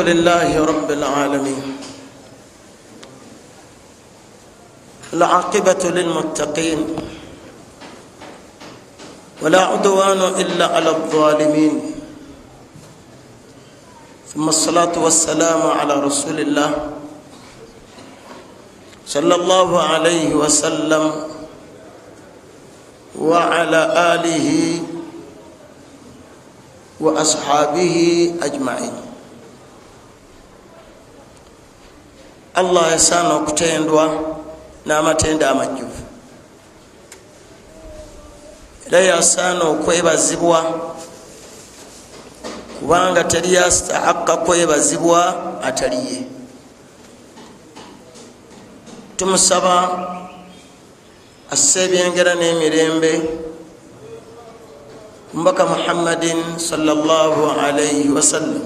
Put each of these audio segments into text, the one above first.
لله رب العالمين العاقبة للمتقين ولا عدوان إلا على الظالمين ثم الصلاة والسلام على رسول الله صلى الله عليه وسلم وعلى آله وأصحابه أجمعين allah yasaana okutendwa n'amatenda amajjuvu era yasaana okwebazibwa kubanga teri yastahaka kwebazibwa ataliye. Tumusaba assa ebyengera n'emirembe mbaka muhammadin sallallahu alaihi wasallam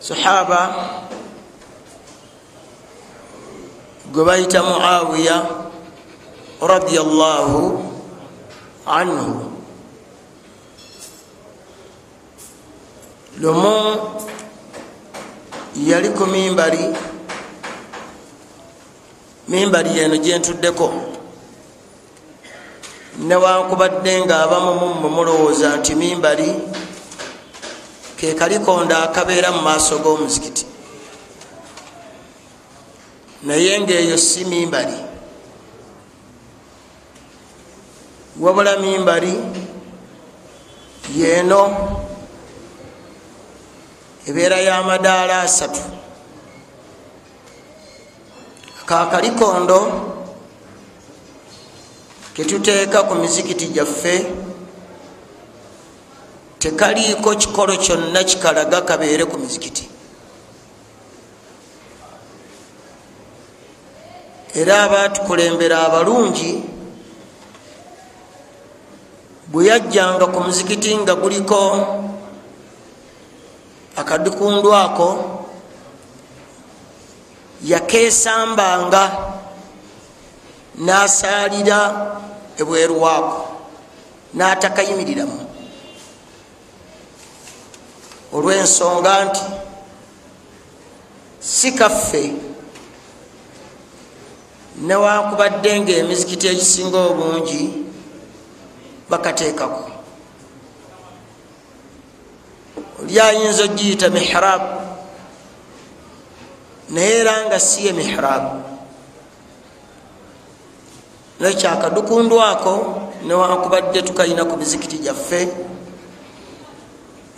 sahaba gwe bayita muawiya radiallahu anhu. Lumu yali ku mimbari mimbari yeno gyentuddeko newankubadde nga abamu mumwe mulowooza nti mimbari ke kalikondo akabeera mu maaso g'omuzikiti. Naye ngaeyo si mimbari wabula mimbari yeeno ebeera y'amadaala asatu. Kakalikondo ketuteeka ku mizikiti gyaffe tekaliiko kikolo kyonna kikalaga kabeere ku mizikiti. Era abaatukulembera abalungi bwe yajjanga ku muzikiti nga guliko akadukundu ako yakeesambanga n'asaalira ebweru waako n'atakayimirilamu olw'ensonga nti si kaffe newankubadde nga emizikiti egisinga obungi bakateekako. Oli ayinza ogiyita mihraabu naye era nga si ye mihraabu nekyakadukundu ako newankubadde tukalina ku mizikiti gyaffe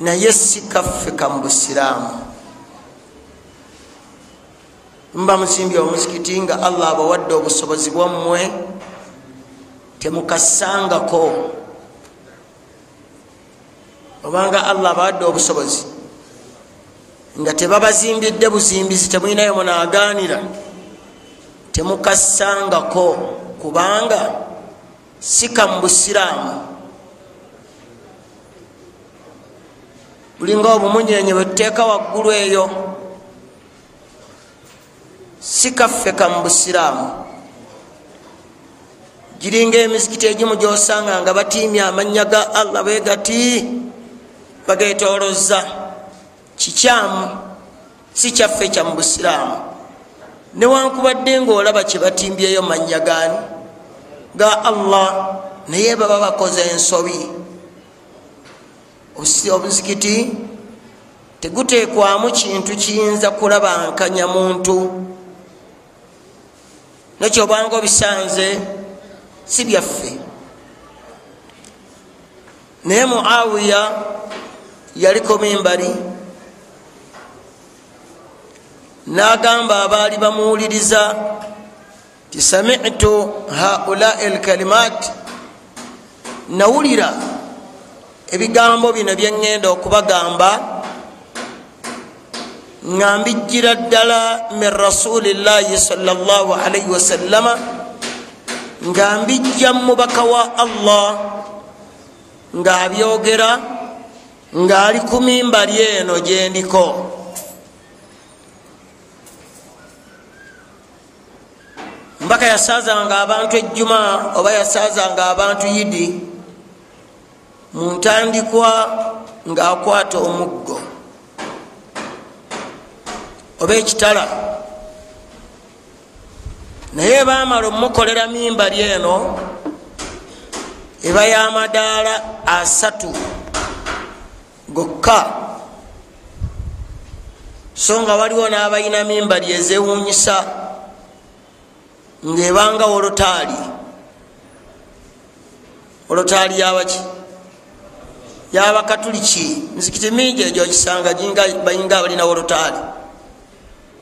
naye si kaffe kamubusiraamu muba musimbye omuzikiti nga allah abawadde obusobozi bwammwe temukassangako. Obanga allah abawadde obusobozi nga tebabazimbidde buzimbizi temwinayo munaaganira temukassangako. Kubanga si kamubusiraamu bulinga obumunyenye bwetuteeka waggulu eyo. Si kaffe kamubusiraamu giringa emizikiti egimu gyosanga nga batiimya amannya ga allah begati bagetoloza kikyamu si kyaffe kyamubusiraamu newankubadde ngaolaba kyebatimbyeyo mannya gani ga allah naye baba bakoze ensobi obuzikiti teguteekwamu kintu kiyinza kulabankanya muntu nekyobanga obisanze si byaffe. Naye muawiya yaliko mimbari nagamba abaali bamuwuliriza ti samitu haulai lkalimat nawulira ebigambo bino byeŋŋenda okubagamba nga mbijjira ddala min rasulillahi salllah alaihi wasallama nga mbijja mubaka wa allah ng'abyogera ng'ali ku mimbali eno gyendiko mbaka yasaazanga abantu ejjuma oba yasaazanga abantu yidi mu ntandikwa ngaakwata omuggo. Oba ekitala. Naye bamala omukolera mimbali eno eba y'amadaala asatu gokka. So nga waliwo n'abalina mimbali ezewunyisa ng'ebanga wolotaali. Wolotaali yabaki yabakatuliki mizikiti mingi egyo kisanga bayinga balina wolotaali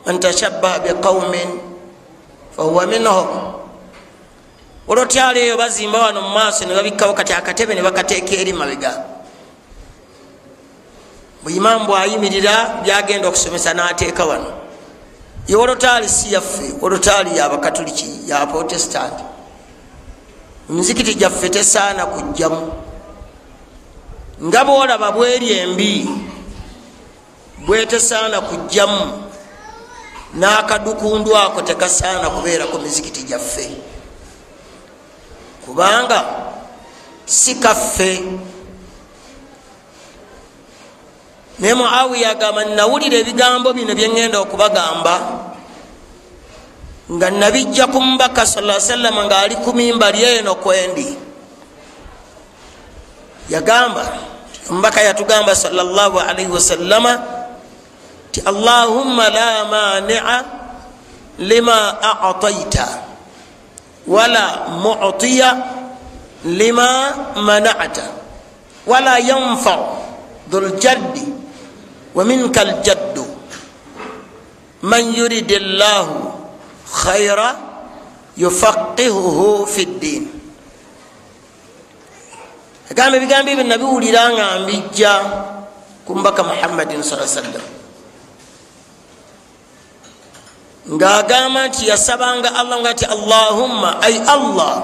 man tashabbaha biqaumin fahuwa minhum. Olotyalo eyo bazimba wano mumaaso nebabikkawo kati akatebe nebakateeka eri mabega. Buimamu bwayimirira byagenda okusomesa nateeka wano. Ye olotaali si yaffe olotaali yabakatuliki yaprotestant emizikiti gyaffe tesaana kujjamu nga bwolaba bweri embi bwetesaana kujjamu n'akadukundu ako tekasaana kubeera ku mizikiti gyaffe. Kubanga si kaffe. Naye muawiya agamba nawulira ebigambo bino byeŋŋenda okubagamba nga nabijja ku mubaka sa sallama ngaali ku mimbali eno kwendi yagamba omubaka yatugamba salllah alaihi wasallama ti allahumma la mania lima ataita wala mutiya lima manata wala yanfau dhuljaddi waminka aljaddu man yuridi llahu khaira yufaqihuhu fi ddin agamba ebigambo ebyo nabiwulira nga mbijja ku mbaka muhammadin saa sallam ngaagamba nti yasabanga allah nga ti allahumma ay allah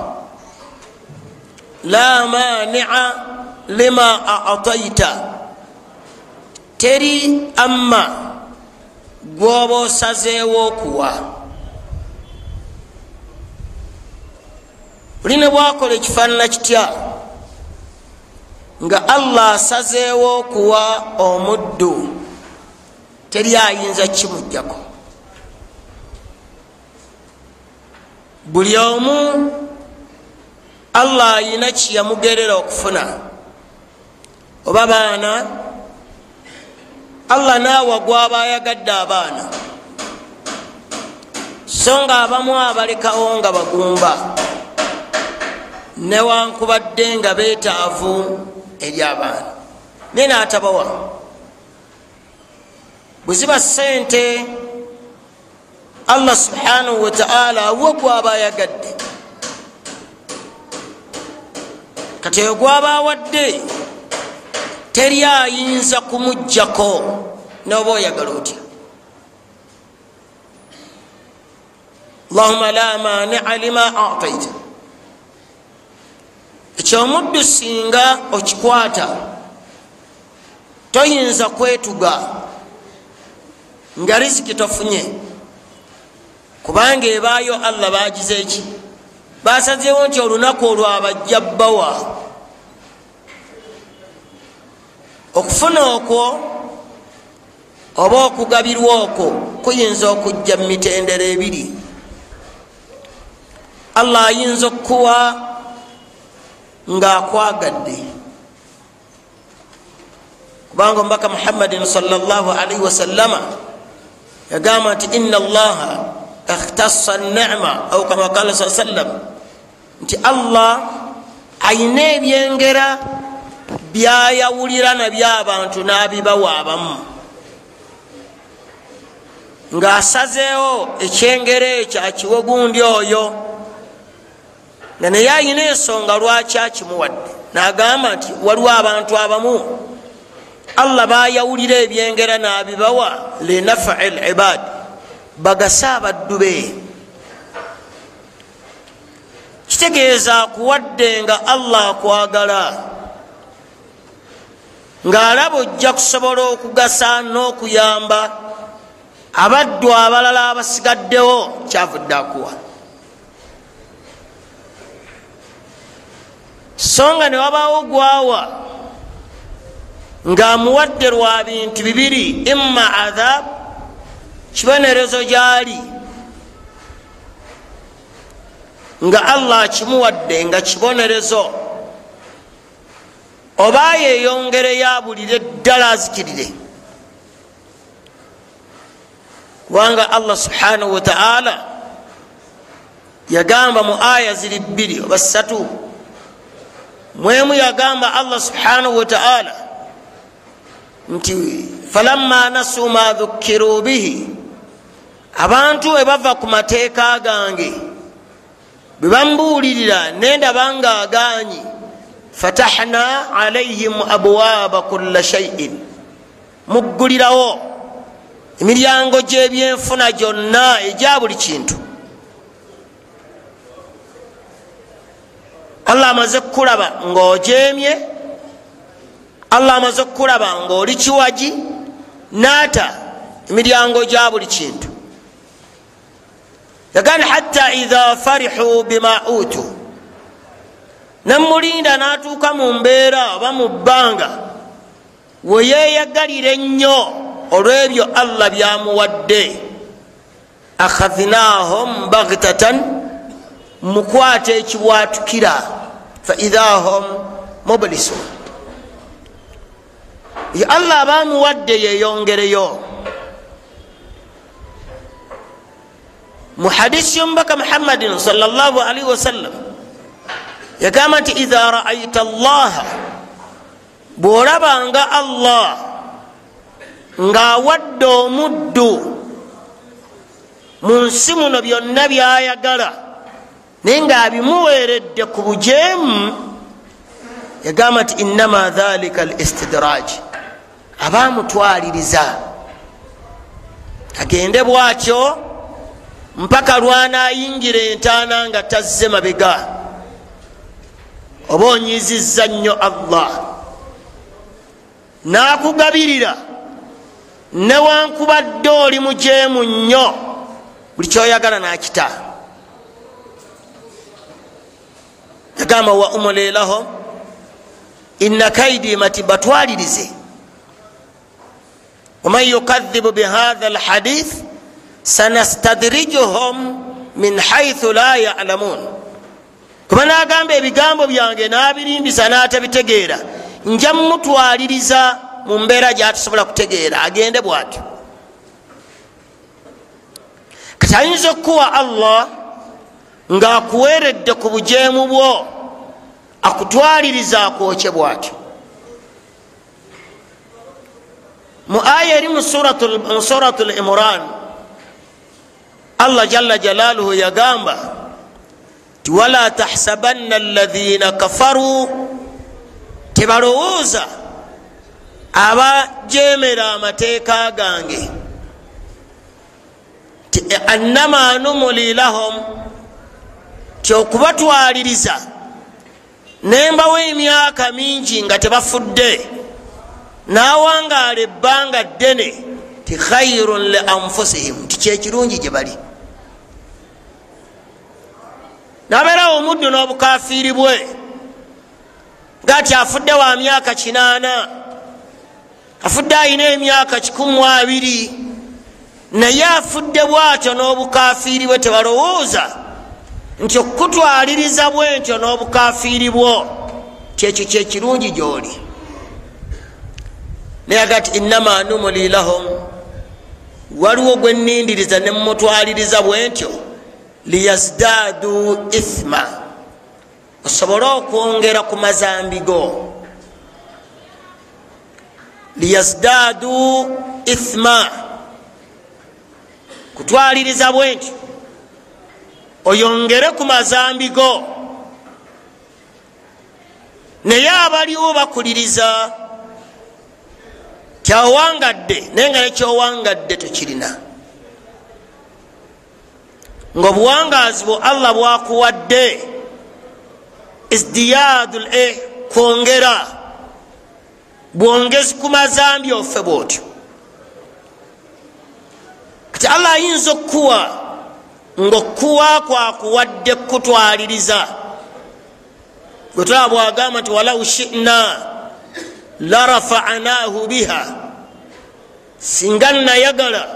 la mania lima ataita. Teri amma gwoba osazeewo okuwa. Buli ne bwakola ekifaanana kitya nga allah asazeewo okuwa omuddu teri ayinza kimugjako buli omu allah ayina kiyamugerera okufuna. Oba baana allah naawa gwaba ayagadde abaana. So nga abamu abalekawo nga bagumba newankubadde nga betaavu eri abaana. Naye naatabawa bweziba sente allah subhanahu wataala awo gwaba ayagadde. Kati oyo gwaba awadde teri ayinza kumugjako noba oyagala otya. Allahuma la mania lima ataita ekyomuddu singa okikwata toyinza kwetuga nga riziki tofunye kubanga ebaayo allah bagize eki basazeewo nti olunaku olwo abajja bbawa okufuna okwo oba okugabirwa okwo kuyinza okujja mu mitendera ebiri. Allah ayinza okukuwa ngaakwagadde kubanga omubaka muhammadin salaalaihi wasallama yagamba nti ina allaha ikhtasa nema au kama qala saa sallam nti allah ayina ebyengera byayawulira nabyo abantu n'abibawa abamu. Ng'asazeewo ekyengero ekyo akiwe gundi oyo nga naye ayina ensonga lwaki akimuwadde? N'agamba nti waliwo abantu abamu. Allah bayawulira ebyengera n'abibawa linafai libad bagase abaddu be. Kitegeeza akuwadde nga allah akwagala. Ng'alaba ojja kusobola okugasa n'okuyamba abaddu abalala abasigaddewo kyavudde akuwa so nga ne wabaawo gwawa ng'amuwadde lwa bintu bibiri imma adhab kibonerezo gyali. Nga allah akimuwadde nga kibonerezo. Oba yeyongereyo abulire ddala azikirire. Kubanga allah subhanahu wataala yagamba mu aya ziri bbiri oba ssatu mwemu yagamba allah subhanahu wataala nti falamma nasu ma dhukiru bihi abantu bwe bava ku mateeka gange bwe bambuulirira nendaba nga aganyi fatahna alaihim abwaba kula shaiin muggulirawo emiryango gyebyenfuna gyonna egya buli kintu allah amaze kukulaba ngaojemye allah amaze okukulaba ngaoli kiwagi naata emiryango gya buli kintu. Yagandi hatta idha farihu bima utu. Nemulinda natuuka mu mbeera oba mu bbanga weyeyagalira ennyo olw'ebyo allah byamuwadde. Akhadhnahum bagtatan mukwata ekibwatukira faidha hum mublisun. Ye allah abamuwadde yeyongereyo. Mu hadisi yomubaka muhammadin salllahalihi wasallam yagamba nti idha raaita allaha bwolabanga allah ng'awadde omuddu mu nsi muno byonna byayagala naye ng'abimuweeredde ku bujeemu yagamba nti innama dhalika al istidraj abamutwaliriza agende bwatyo mpaka lwanayingira entaana nga tazze mabega. Oba onyiziza nnyo allah. Nakugabirira newankubadde oli mujeemu nnyo buli kyoyagala nakita yagamba wa umulilahum inna kaidi mati batwalirize waman yukadhibu bihatha lhadith sanastadrijuhum min haithu la yalamun. Kuba nagamba ebigambo byange nabirimbisa natabitegeera nja mutwaliriza mu mbeera gyatusobola kutegeera agende bwatyo. Kati ayinza okuwa allah ngaakuweeredde ku bujeemu bwo akutwaliriza akwokye bwatyo. Mu aya eri mu suratu l imran allah jalla jalaluhu yagamba ti wala tahsabanna alladhina kafaru tebalowooza abajemera amateeka gange. Annama numuli lahum ti okubatwaliriza nembawo emyaka mingi nga tebafudde. Nawangaala ebbanga ddene ti khairun li anfusihim ti kyekirungi gye bali. Nabeerawo omuddu n'obukafiiri bwe ngati afudde wa myaka kinaana afudde ayina emyaka kikumu abiri naye afudde bwatyo n'obukafiiri bwe tebalowooza nti okukutwaliriza bwe ntyo n'obukafiiri bwo. Kyekyo kyekirungi gyoli? Naye agati innama numuli lahum. Waliwo gwe nindiriza nemumutwaliriza bwe ntyo liyazdadu ithma. Osobole okwongera ku mazambi go liyazdadu ithma. Kutwaliriza bwe ntyo oyongere ku mazambi go naye abaliwo bakuliriza kyawangadde naye nga nekyowangadde tokirina ngaobuwangazi bwo allah bwakuwadde isdiyadu l kwongera bwongezi ku mazambi ofe bwotyo. Kati allah ayinza okukuwa ngaokuwa kwakuwadde kutwaliriza. Gwetulaba bwagamba nti walau shina larafanahu biha singa nayagala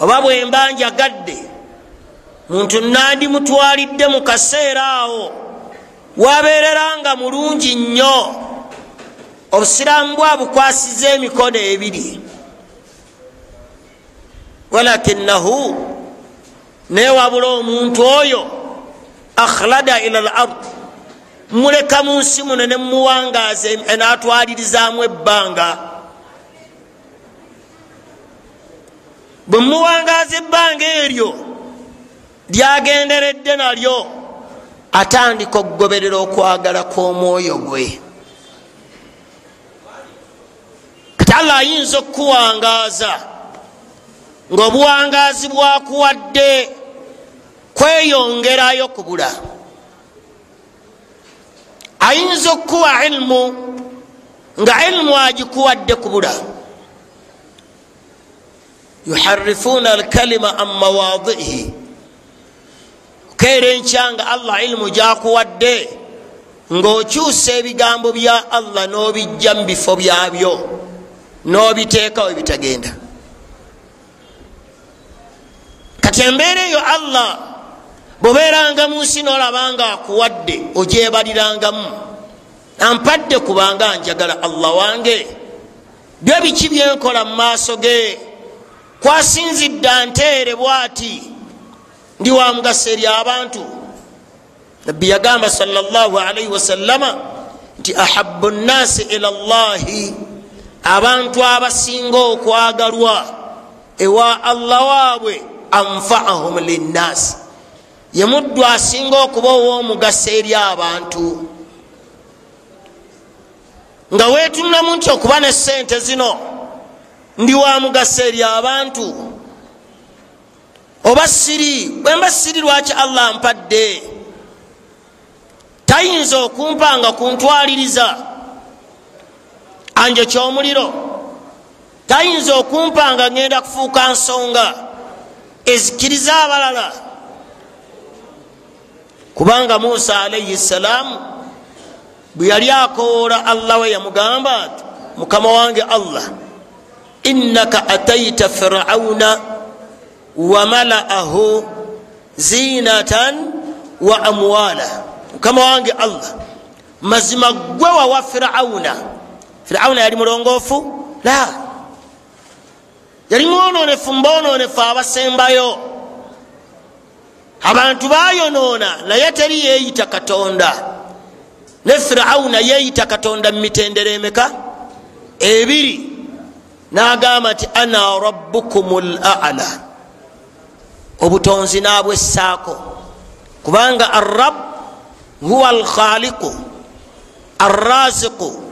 oba bwemba njagadde muntu nandimutwalidde mu kaseera awo wabeerera nga mulungi nnyo. Obusiraamu bwabukwasiza emikono ebiri. Walakinahu newabula omuntu oyo akhlada ila l ard muleka mu nsi muno nemuwangaza natwalirizaamu ebbanga. Bwe muwangaza ebbanga eryo lyagenderedde nalyo atandika okugoberera okwagala kw'omwoyo gwe. Kati allah ayinza okukuwangaaza ngaobuwangaazi bwakuwadde kweyongerayo kubula ayinza okukuwa ilimu nga ilimu agikuwadde kubula yuharifuna alkalima an mawadihi keera encyanga allah ilimu gyakuwadde ngaokyusa ebigambo bya allah n'obijja mu bifo byabyo n'obiteekawo ebitagenda kati embeera eyo allah. Bwobeeranga mu nsi nolabanga akuwadde ogyebalirangamu ampadde kubanga njagala allah wange. Byo biki byenkola mu maaso ge? Kwasinzidde anteere bwati. Ndi wa mugaso eri abantu. Nabbi yagamba salaalaihi wasallama nti ahabu nnasi ila llahi abantu abasinga okwagalwa ewa allah waabwe anfaahum linnasi ye muddu asinga okuba ow'omugaso eri abantu. Nga weetunamu nti okuba ne sente zino ndi wa mugaso eri abantu? Oba siri? Bwemba siri lwaki allah mpadde tayinza okumpa nga kuntwaliriza. Anje kyomuliro. Tayinza okumpa nga ngenda kufuuka nsonga ezikiriza abalala. Kubanga musa alaihi salaamu bwe yali akowoola allah we yamugamba ti mukama wange allah innaka ataita firauna wamalaahu zinatan wa amwala. Mukama wange allah mazima gwe wawa firauna firauna yali mulongoofu? La yali mwononefu mbononefu abasembayo. Abantu bayonoona naye teri yeeyita katonda. Ne firauna yeeyita katonda mu mitendera emeka? Ebiri. N'agamba nti ana rabbukum lala obutonzi nabwessaako. Kubanga arab huwa alkhaliqu alraziqu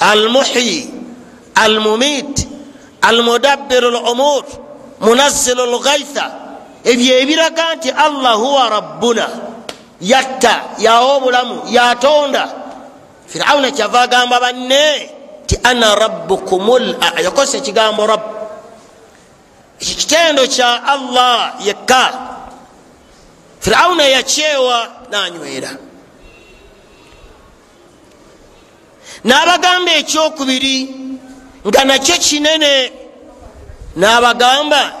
almuhyi almumit almudabbiru lumur munazzilu lgaitha ebyo ebiraga nti allah huwa rabbuna yatta yawa obulamu yatonda. Firawuna kyava agamba banne ti ana rabbukum yakozesa ekigambo rabb. Ekyo kitendo kya allah yekka. Firawuna yakyewa nanywera. N'abagamba ekyokubiri nga nakyo kinene n'abagamba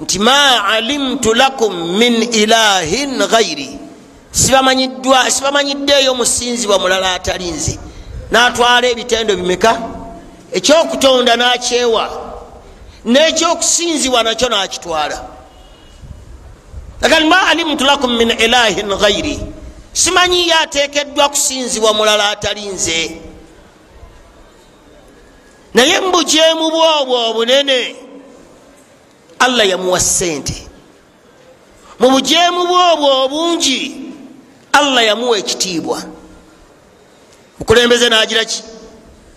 nti ma alimtu lakum min ilahin ghairi sibamanyiddeeyo musinzibwa mulala atali nze. N'atwala ebitendo bimeka? Ekyokutonda n'akyewa? N'ekyokusinzibwa nakyo n'akitwala? Agali ma alimtu lakum min ilahin ghairi simanyiyo ateekeddwa kusinzibwa mulala atali nze naye mubujeemu bwobwo obunene allah yamuwa sente mu bujeemu bwobwo obungi allah yamuwa ekitiibwa. Mukulembeze nagira ki?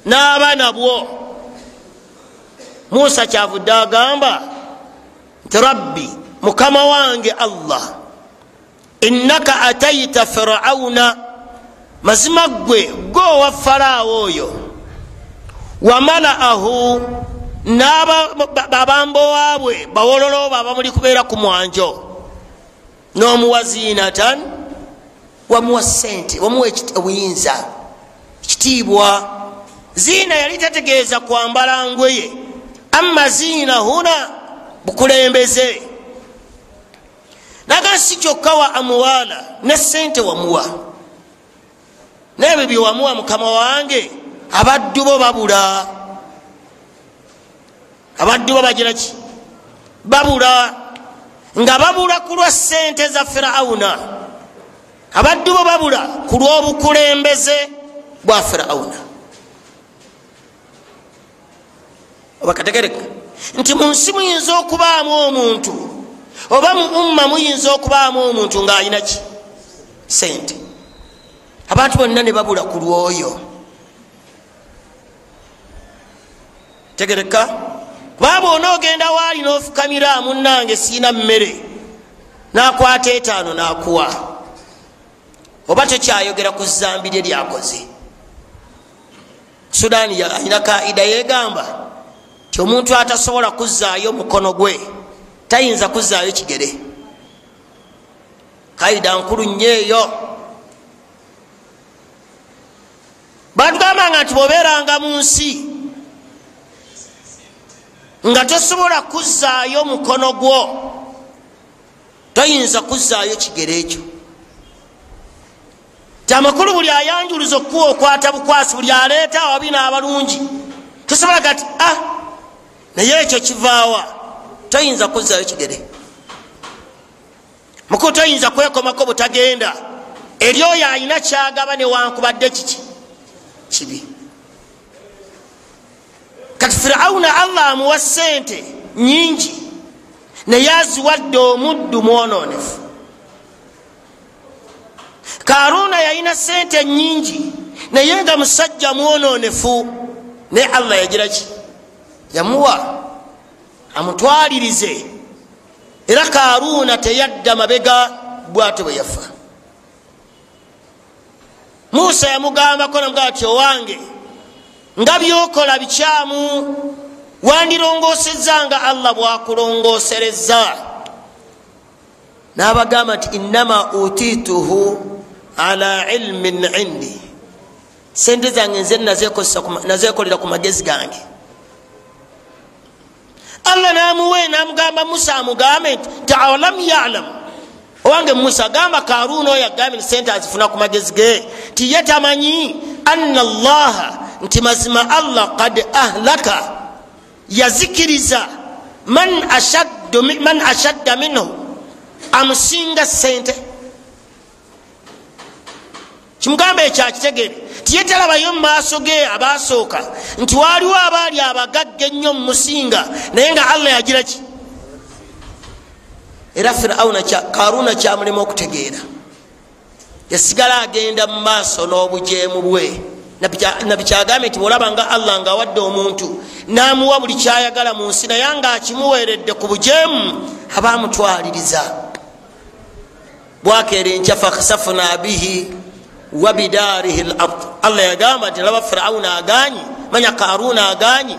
N'abaana bwo musa kyavudde agamba nti rabbi mukama wange allah innaka ataita firauna mazima ggwe gwe owa falaawo oyo wamalaahu n'abambowaabwe bawololo bo abamuli kubeera ku mwanjo. N'omuwa zinatan wamuwa sente wamuwa obuyinza ekitiibwa. Ziina yali tategeeza kwambala ngweye amma ziina huna bukulembeze. Naga si kyokka wa amuwaala ne sente wamuwa. Nebyo byewamuwa mukama wange abaddu bo babula. Abaddu bo bagiraki babula. Nga babula ku lwa sente za firawuna. Abaddu bo babula ku lw'obukulembeze bwa firawuna. Obakategereka nti mu nsi muyinza okubaamu omuntu oba mu umma muyinza okubaamu omuntu ng'alina ki? Sente abantu bonna ne babula ku lwoyo tegereka. Kuba bwona ogenda waali n'ofukamira munange siina mmere n'akwata etaano n'akuwa. Oba tokyayogera ku zambi lye lyakoze. Sudaani alina kaida yegamba ti omuntu atasobola kuzaayo mukono gwe tayinza kuzaayo kigere. Kaida nkulu nnyo eyo. Batugambanga nti bobeeranga mu nsi nga tosobola kuzaayo mukono gwo. Toyinza kuzaayo kigere ekyo. Ti amakulu buli ayanjuluza okukuwa okwata bukwasi buli aleeta awabi n'abalungi tosobola gati ah naye ekyo kivaawa. Toyinza kuzaayo kigere. Mukulu toyinza kwekomako butagenda. Eri oyo alina kyagaba newankubadde kiki? Kibi kati firawuna allah amuwa sente nyingi naye aziwadde omuddu mwononefu karuna yalina sente nyingi naye nga musajja mwononefu naye allah yagira ki? Yamuwa amutwalirize. Era karuna teyadda mabega bwate bwe yafa. Musa yamugambako namugaa ti owange nga byokola bikyamu. Wandirongoseza nga allah bwakulongosereza nabagamba nti innama utituhu ala ilmin indi. Sente zange nze nazekolera ku magezi gange. Allah namuwe namugamba musa amugambe nti talam yalam. Owange musa gamba karuna oyo agambe nti sente azifuna ku magezi ge ti ye tamanyi anna allaha nti mazima allah kad ahlaka. Yazikiriza man ashadda minhu. Amusinga sente kimugamba ekyo akitegere tiyetalabayo mumaaso ge abasooka nti waliwo abaali abagagga ennyo mumusinga naye nga allah yagira ki? Era firawuna karuna kyamulema okutegeera. Yasigala agenda mu maaso n'obujeemu bwe nabikyagambye nti bwolaba nga allah nga awadde omuntu namuwa buli kyayagala mu nsi naye nga akimuweredde ku bujeemu abamutwaliriza bwakeera enkya fakhsafuna bihi wabidaarihi lard allah yagamba nti laba firawuna aganyi manya karuna aganyi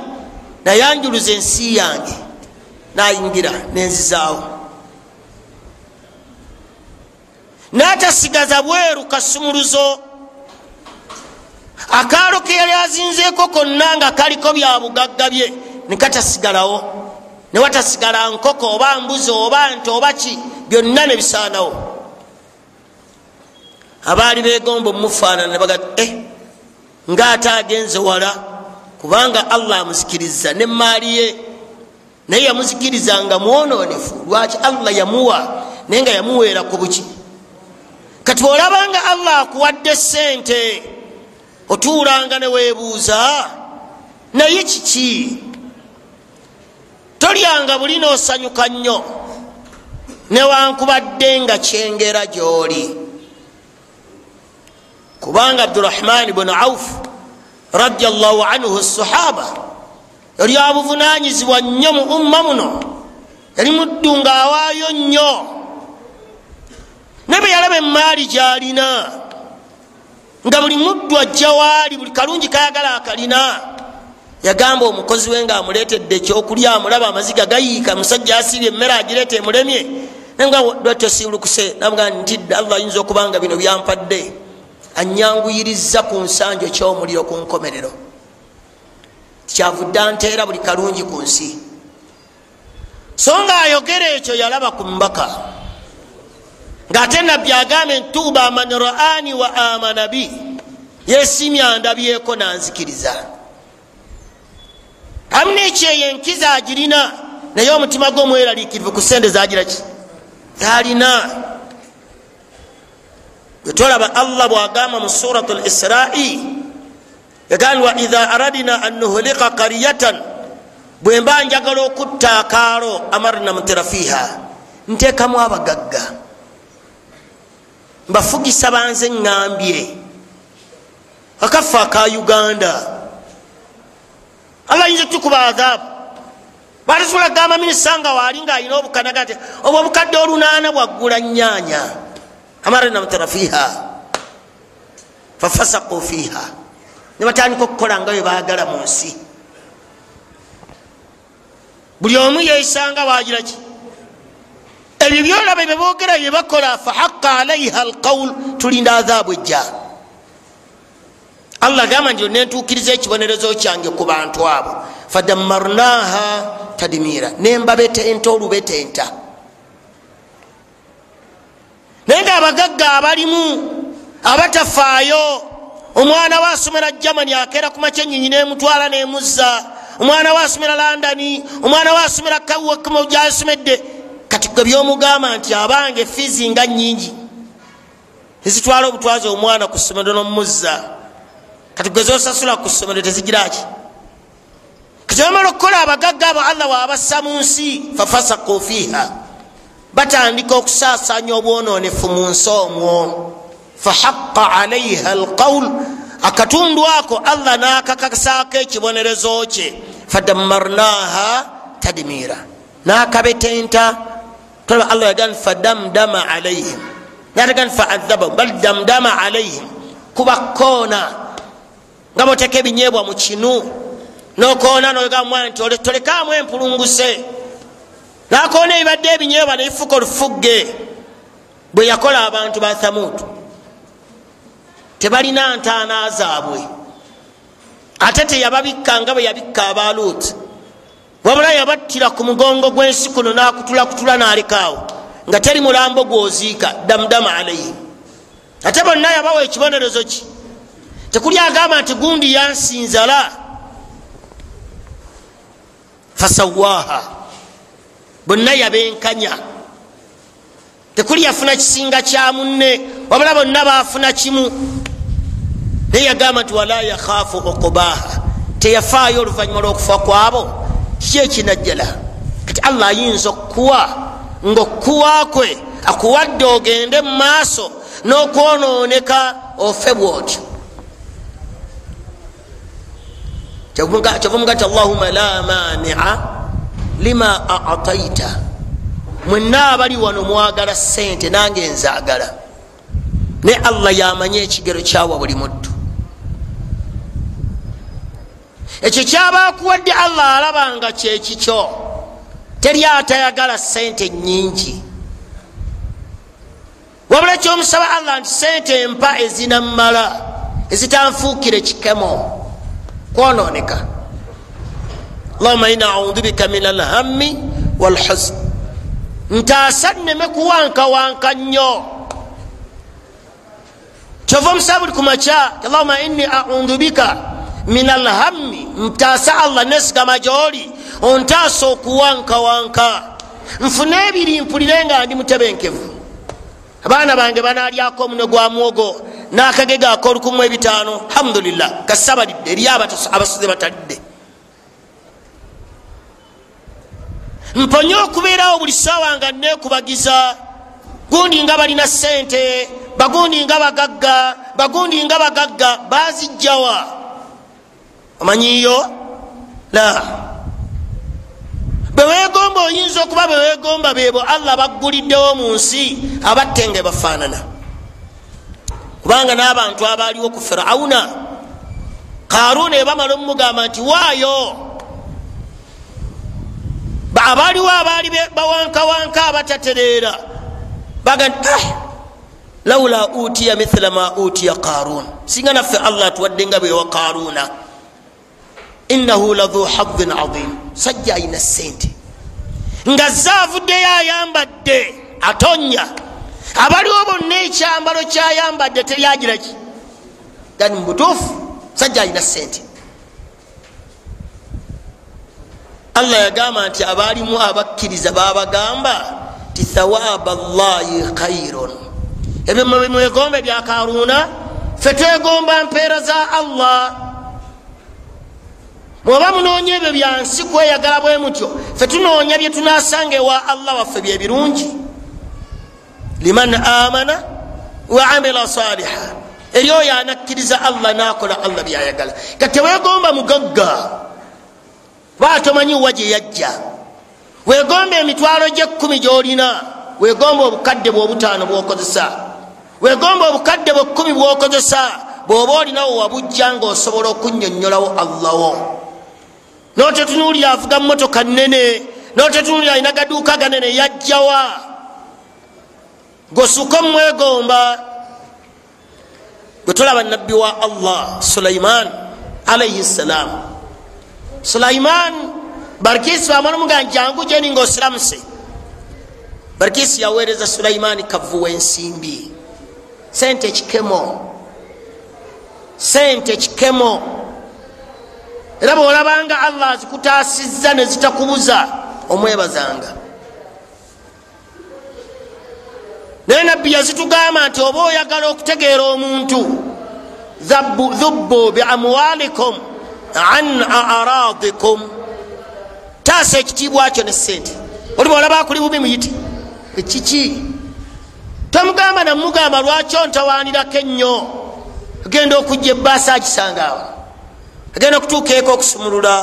nayanjuluza ensi yange nayingira nenzizaawo natasigaza bweru kasumuluzo akaalo ke yali azinzeeko konna nga kaliko bya bugagga bye nekatasigalawo newatasigala nkoko oba mbuzi oba nte oba ki byonna nebisaanawo abaali begomba omufaanana nebaga eh, ngaate agenze wala kubanga allah amuzikiriza nemaali ye. Naye yamuzikiriza nga mwononefu lwaki allah yamuwa naye nga yamuweera ku buki. Kati olabanga allah akuwadde sente otuulanga neweebuuza naye kiki? Tolyanga buli noosanyuka nnyo newankubadde nga kyengera gy'oli. Kubanga abdurahmani bunu auf radiallahu anhu sahaba yali abuvunanyizibwa nnyo mu umma muno yali muddu ngaawaayo nnyo. Ne bwe yalaba emaali gyalina nga buli muddu ajja waali buli kalungi kayagala akalina. Yagamba omukozi we nga amuleetedde ekyokulya amulaba amaziga gayiika musajja asiibye emmere agireeta emulemye. Ngatosiulukuse namuga ntidde allah ayinza okuba nga bino byampadde. Anyanguyiriza ku nsanjo kyomuliro ku nkomerero. Tikyavudde anteera buli kalungi ku nsi. So nga ayogera ekyo yalaba ku mbaka ngaate nabbi agambe ntuuba man raani wa amana bi? Yesimya andabyeko nanzikiriza. Amu nekyeyo enkiza agirina naye omutima gwomweraliikirivu ku sente zagiraki zalina wetolaba allah bwagamba mu surat lisrai yagambye wa idha aradina an nuhlika karyatan bwemba njagala okutta akaalo amarna muterafiha nteekamu abagagga mbafugisa banze ŋŋambye akaffe aka uganda. Allah yinza tukuba adhaabu batasobola kugamba minisita nga waali ngaalina obukanaga ti obwo obukadde olunaana bwaggula nyanya amarna muterafiha fafasaku fiha nebatandika okukola nga webagala mu nsi. Buli omu yeisanga wagiraki ebyo byolaba byebogera byebakola fahaqa alaiha alqaul tulinda adhaabu ejja. Allah gamba nti nentukiriza ekibonerezo kyange ku bantu abo. Fadamarnaha tadimira nembabetenta olubetenta naye nga abagagga abalimu abatafaayo omwana we asomera germany akeera ku makyenyinyi nemutwala nemuzza omwana we asomera londoni omwana we asomera kawakmo gyasomedde kati gwe byomugamba nti abange fizi nga nyingi ezitwala obutwazi omwana ku ssomero nomuzza kati gwe zosasula ku ssomero tezigiraki kati bamala okukola abagagga abo allah waabassa mu nsi fafasaku fiiha. Batandika okusaasanya obwononefu mu nsi omwo. Fahaqa alaiha alqaul akatundu ako allah nakakasaako ekibonerezo kye. Fadamarnaha tadmira nakabetenta tola allah yagani fadamdama alaihim. Natagani faadhabahum bal damdama alaihim. Kubakoona nga boteka ebinyebwa mu kinu nokoona noga mwana nti tolekamu empulunguse nakoona ebibadde ebinyebwa nebifuka olufugge bwe yakola abantu ba thamudu tebalina ntaana zaabwe. Ate teyababikka nga bwe yabikka aba lut wabula yabattira ku mugongo gwensi kuno nakutulakutula nalekaawo nga teri mulambo gwoziika damdama alaihi ate bonna yabawa ekibonerezo ki? Tekuli agamba nti gundi yansinzala? Fasawaha bonna yabenkanya. Tekuli yafuna kisinga kya munne wabula bonna bafuna kimu. Naye yagamba nti wala yakhafu okubaha teyafaayo oluvanyuma lwokufa kwabo kiki ekinajjala kati allah ayinza okukuwa ngaokukuwa kwe akuwadde ogende mu maaso n'okwononeka ofe bwotyo. Kyovamuga ti allahuma la mania lima ataita mwenna abali wano mwagala sente nange nzaagala. Naye allah yamanye ekigero kyawa buli muddu ekyo kyabakuwadde allah alabanga kyekikyo teri atayagala sente nyingi wabula kyomusaba allah nti sente empa ezinammala ezitanfuukire kikemo kwononeka allahuma ina audhu bika min alhammi walhuzn ntaasa nneme kuwankawanka nnyo. Kyova omusaba buli kumakya allahuma inni audhu bika min alhammi ntaasa allah nesigama gyoli ontaasa okuwankawanka. Nfune ebiri mpulire nga ndi mutebenkevu. Abaana bange banalyako omunwe gwa mwogo nakagega akolukumu ebitaano alhamdulillah kasabalidde eri abasuze batalidde mponye okubeerawo buli sawa nga nekubagiza gundi nga balina sente bagundi nga bagagga bagundi nga bagagga bazijjawa omanyiyo la. Bewegomba oyinza okuba bewegomba bebo allah bagguliddewo mu nsi abatte nga bafaanana kubanga n'abantu abaaliwo ku firawuna karuna ebamala omumugamba nti waayo. Abaaliwo abaali bawankawanka abatatereera baga nti ah, laula utiya mithla ma utiya karun singa naffe allah atuwadde nga bewa karuna innahu ladhu hadin adim sajja ayina sente nga zaavuddeyo ayambadde atonya. Abaliwo bonna ekyambalo kyayambadde teryagiraki. Gani mubutuufu sajja ayina sente allah yagamba nti abaalimu abakkiriza babagamba ti thawaba llahi khairun. Ebyo mwegombe byakaruuna fe twegomba mpeera za allah mwoba munoonya ebyo byansi kweyagala bwe mutyo fe tunoonya bye tunasanga ewa allah waffe byebirungi liman amana wa amila saliha eri oyo anakkiriza allah nakola allah byayagala. Kati tewegomba mugagga. Kuba tomanyi wa gye yajja. Wegomba emitwalo gyekumi gyolina. Wegomba obukadde bwobutaano bwokozesa. Wegomba obukadde bwekumi bwokozesa. Bwoba olinawo wabujja nga osobola okunyonyolawo allahwo notetunuulira avuga mumotoka nene notetunuulira alina gaduuka ganene yajjawa gosuka omwegomba gwe tolaba nabbi wa allah sulaiman alaihi ssalam sulaiman barikisi bamanamuga njangu jeni nga osiramuse barikisi yaweereza sulaimani kavu wensimbi. Sente kikemo. Sente kikemo era bwolabanga allah azikutaasizza nezitakubuza omwebazanga. Naye nabbi yazitugamba nti oba oyagala okutegeera omuntu dhubbu biamwalikum an aradikum taasa ekitiibwa kyo ne sente oli bwolaba akuli bubi muyite ekiki tomugamba namugamba lwaki ontawanirako ennyo? Agenda okujja ebbaasa agisangaawo agenda okutuuka eka okusumulula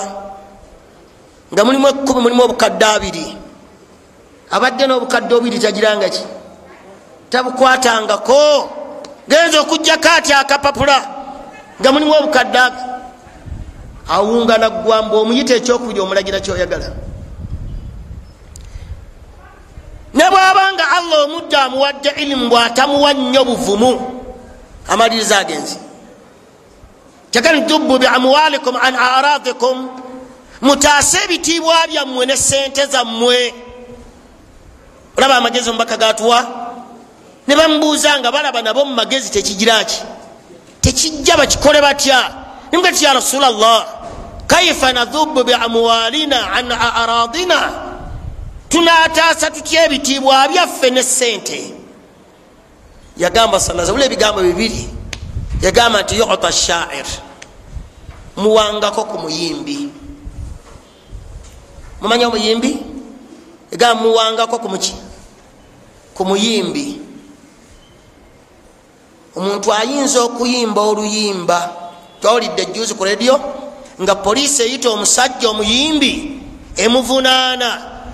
nga mulimu ekumi mulimu obukadde abiri. Abadde n'obukadde obiri tagiranga ki? Tabukwatangako. Genza okugjako ati akapapula nga mulimu obukadde abiri awunga naggwamba omuyita ekyokubiri omulagira kyoyagala. Ne bwabanga allah omudde amuwadde ilimu bwatamuwa nnyo buvumu amaliriza agenzi kyagani dubu biamwalikum an aradikum. Mutaase ebitiibwa byammwe ne sente zammwe. Olaba amagezi omubaka gatuwa? Ne bamubuuza nga balaba nabo mu magezi tekigiraki tekijja bakikole batya? Nimuga ti ya rasulllah kaifa nadhubu biamwalina an aradina? Tunataasa tutya ebitiibwa byaffe ne sente yagamba sabula ebigambo bibiri yagamba nti yuta shair muwangako ku muyimbi. Mumanya omuyimbi? Yagamba muwangako kumuki ku muyimbi. Omuntu ayinza okuyimba oluyimba twawulidde ejuzi ku redio nga poliisi eyita omusajja omuyimbi emuvunaana.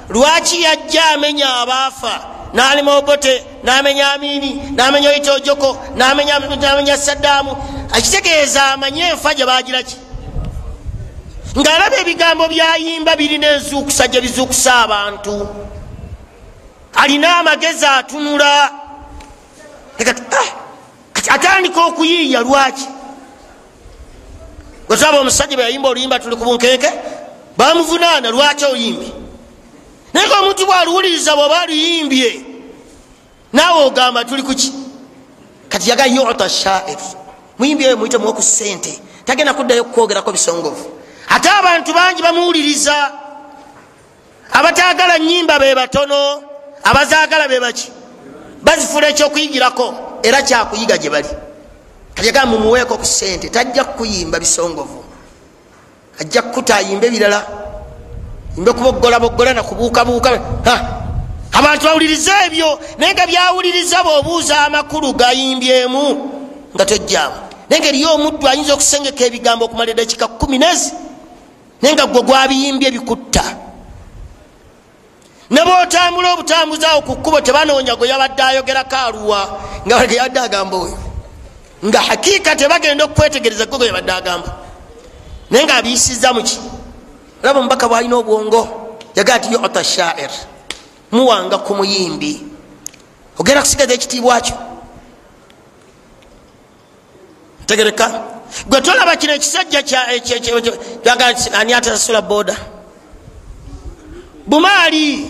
Lwaki yajja amenya abaafa nalima obote namenya amini namenya oyita ojoko namenya saddaamu. Akitegeeza amanye enfa gye bagiraki ngaalaba ebigambo byayimba birina enzuukusa gye bizuukusa abantu. Alina amagezi atunula. Atandika okuyiiya lwaki? Gwetulaba omusajja bweyayimba oluyimba tuli ku bunkenke bamuvunaana lwaki oyimbi naye nga omuntu bwaluwuliriza bwaba aluyimbye naawe ogamba tuli kuki kati yaga yuta shair. Muyimbi oyo muyite muwoku sente tagenda kuddayo kukwogerako bisongovu. Ate abantu bangi bamuwuliriza. Abatagala nyimba be batono abazagala be baki bazifula ekyokuyigirako era kyakuyiga gye bali. Kati yaga mumuweeko ku sente tajja kukuyimba bisongovu. Ajja kukuta ayimbe ebirala imbe kubogolabogola nakubuukabuuka abantu bawuliriza ebyo naye nga byawuliriza bwobuuza amakulu gayimbyemu nga tojjaamu naye nga eriyo omuddu ayinza okusengeka ebigambo okumala edakika kumi nezi naye nga gwe gwabiyimbye bikutta ne bwotambula obutambuzaawo ku kkubo tebanoonya gwe yabadde ayogerako aluwa nga ge yabadde agamba oyo. Nga hakiika tebagenda okukwetegereza gwe gwe yabadde agamba. Naye nga abiyisiza muki olaba omubaka bwalina obwongo yagaa ti yuta shair. Muwanga ku muyimbi ogenda kusigaza ekitiibwa kyo. Ntegereka. Gwe tolaba kino ekisajja ani atasasula boda? Bumaali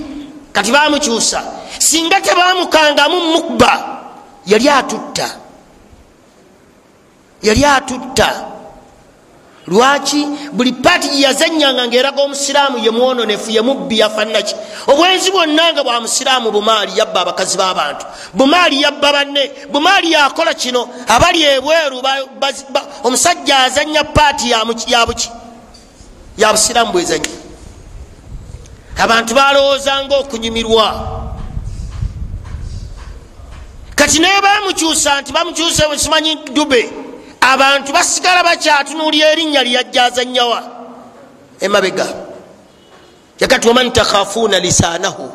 kati bamukyusa singa tebamukangamu mukba yali atutta. Yali atutta lwaki buli paati gyeyazanyanga ngaeraga omusiraamu ye mwononefu ye mubbi yafanaki obwenzi bwonna nga bwa musiraamu bumaali yabba abakazi b'abantu. Bumaali yabba banne bumaali yakola kino. Abali ebweru omusajja azanya paati yabuki ya busiraamu bwezanya abantu balowoozanga okunyumirwa kati naye bamukyusa nti bamukyusa simanyi dube abantu basigala bakyatunuulya erinnya lyajjazanyawa emabega. Yakati waman takhafuuna lisaanahu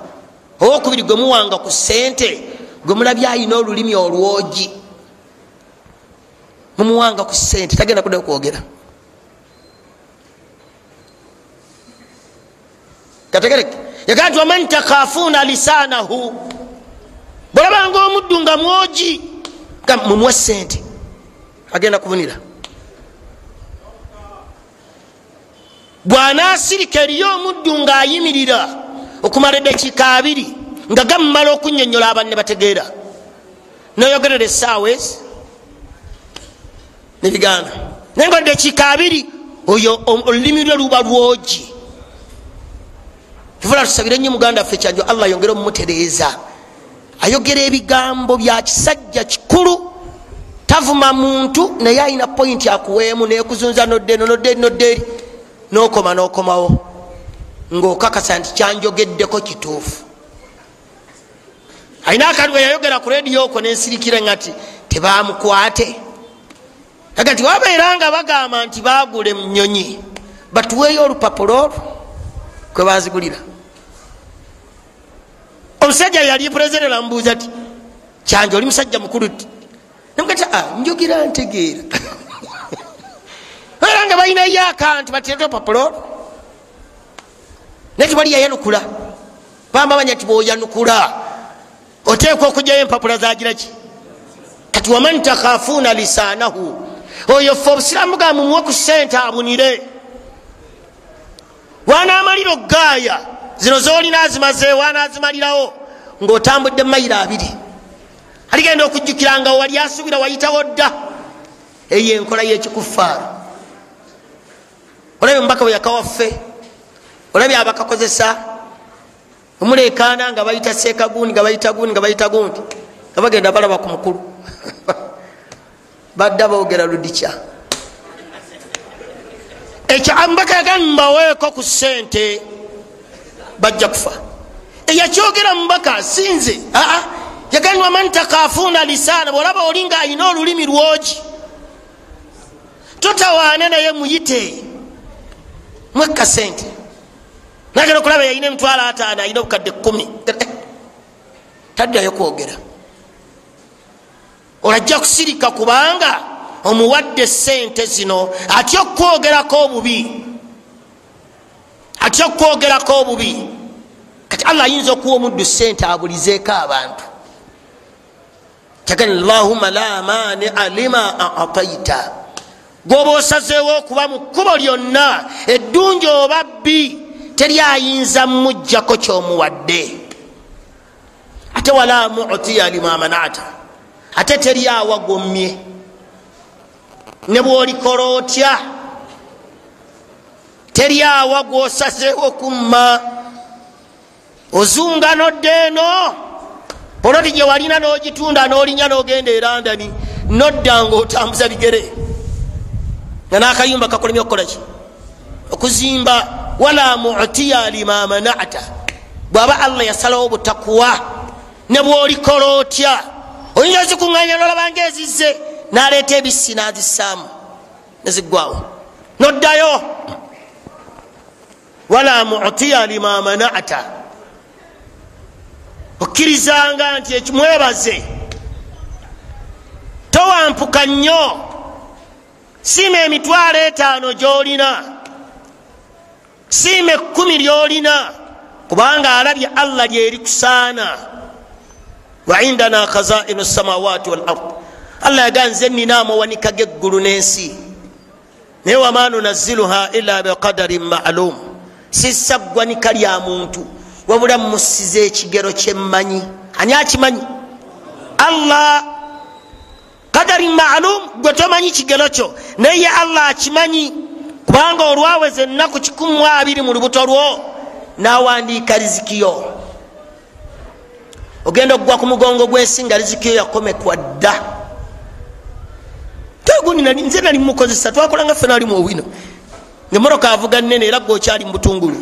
owokubiri gwe muwanga ku sente gwe mulabye ayina olulimi olwogi. Mumuwanga ku sente tagenda kudda kwogera. Kategereke. Yakati waman takhafuuna lisaanahu bwolabanga omuddu nga mwogi mumuwe sente agenda kubunira bwanasirika eriyo omuddu ngaayimirira okumala edakiika abiri nga gamumala okunyonyola abanne bategeera. Noyogerera esaawa ezi nebigaana naye nga dakiika abiri oyo olulimi lwe luba lwogi. Kivula tusabire nnyo muganda waffe kyanjo allah yongere omumutereeza ayogera ebigambo bya kisajja kikulu tavuma muntu naye alina pointi akuweemu nekuzunza noddeno nodderi nodderi nokoma nokomawo. Ngaokakasa nti kyanjogeddeko kituufu. Alina akantu we yayogera ku rediyo okwo nensirikire nga ti tebamukwate aga nti wabeera nga bagamba nti bagule mu nyonyi batuweeyo olupapulo olwo kwe bazigulira omusajja yali purezidenti amubuuza ti kyanje oli musajja mukulu ti namugati njogera ntegeera. Era nga balinayo akantu bateeta opapulo olwo naye tibali yayanukula. Bamba banya ti bwoyanukula oteekwa okugyayo empapula zagiraki kati waman takhafuuna lisaanahu oyo fe obusiraamu ga mumuwe ku sente abunire. Wanaamalira ogaaya zino zolina azimaze wanaazimalirawo ngaotambudde mayiro abiri aligenda okujjukiranga wali asubira wayitawo dda. Eyo enkola yekikufaaro olabye omubaka bwe yakawaffe olabye abakakozesa omulekaana nga bayita sekagundi nga bayita gundi nga bayita gundi nga bagenda balaba ku mukulu. Badda boogera ludikya ekyo omubaka yagamba mbaweeko ku sente bajja kufa. Eyakyogera mubaka sinze. Aa yagambibwa man takafuuna lisaana bwolaba oli nga alina olulimi lwogi totawaane naye muyite. Mwekka sente nagera okulaba yalina emitwalo ataano alina obukadde kumi taddayo kwogera. Olajja kusirika kubanga omuwadde sente zino atya okwogerako obubi? Atya okwogerako obubi? Kati allah ayinza okuwa omuddu sente abulizeeko abantu kyagani llahuma la mania lima ataita gwoba osazeewo okuba mu kkubo lyonna eddungi oba bbi teri ayinza mmugjako kyomuwadde. Ate wala mutiya lima manata ate teri awagommye ne bwolikola otya? Teri awa gwosazeewo kumma ozunga nodde eno poloti gye walina n'ogitunda n'olinya n'ogenda erandani nodda nga otambuza bigere. Nga n'akayumba kakolemya okukolaki okuzimba wala mutiya lima manata. Bwaba allah yasalawo butakuwa ne bwolikola otya? Oyinza zikuŋŋanya nolabanga ezizze naleeta ebisi nazisaamu neziggwawo noddayo wala mutiya lima manata okkirizanga nti ekimwebaze towampuka nnyo. Siima emitwalo etaano gyolina siima ekkumi lyolina kubanga alabye allah lyeri kusaana. Waindana khazainu samawati wal ard. Allah yaganze nina amawanika geggulu n'ensi naye wama nunazziluha ila biqadarin malum sissa ggwanika lya muntu wabula musiza ekigero kyemmanyi. Ani akimanyi? Allah. Kadarin malum gwe tomanyi kigero kyo. Naye allah akimanyi? Kubanga olwaweza ennaku 12 mu lubuto lwo nawandiika rizikiyo. Ogenda okugwa ku mugongo gwensi nga rizikiyo yakomekwa dda. Nze nali mukozesa twakolanga ffe nali muowino ngaemoroka avuga nene era gwe okyali mubutungulu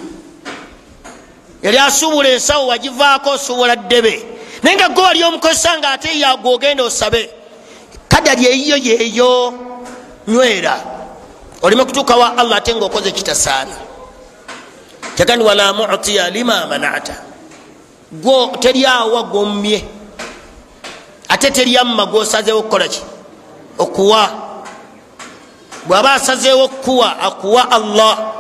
yali asuubula ensawo wagivaako osuubula ddebe. Naye nga gwe wali omukozesa nga ate yagwe ogenda osabe kadali eyiyo yeeyo nywera. Olime kutuuka wa allah ate ngaokoze kitasaana. Kyagani wala mutiya lima manata. Gwo teryawa gomye ate teryamma gwosazeewo okukolaki okuwa. Bwaba asazeewo okukuwa akuwa allah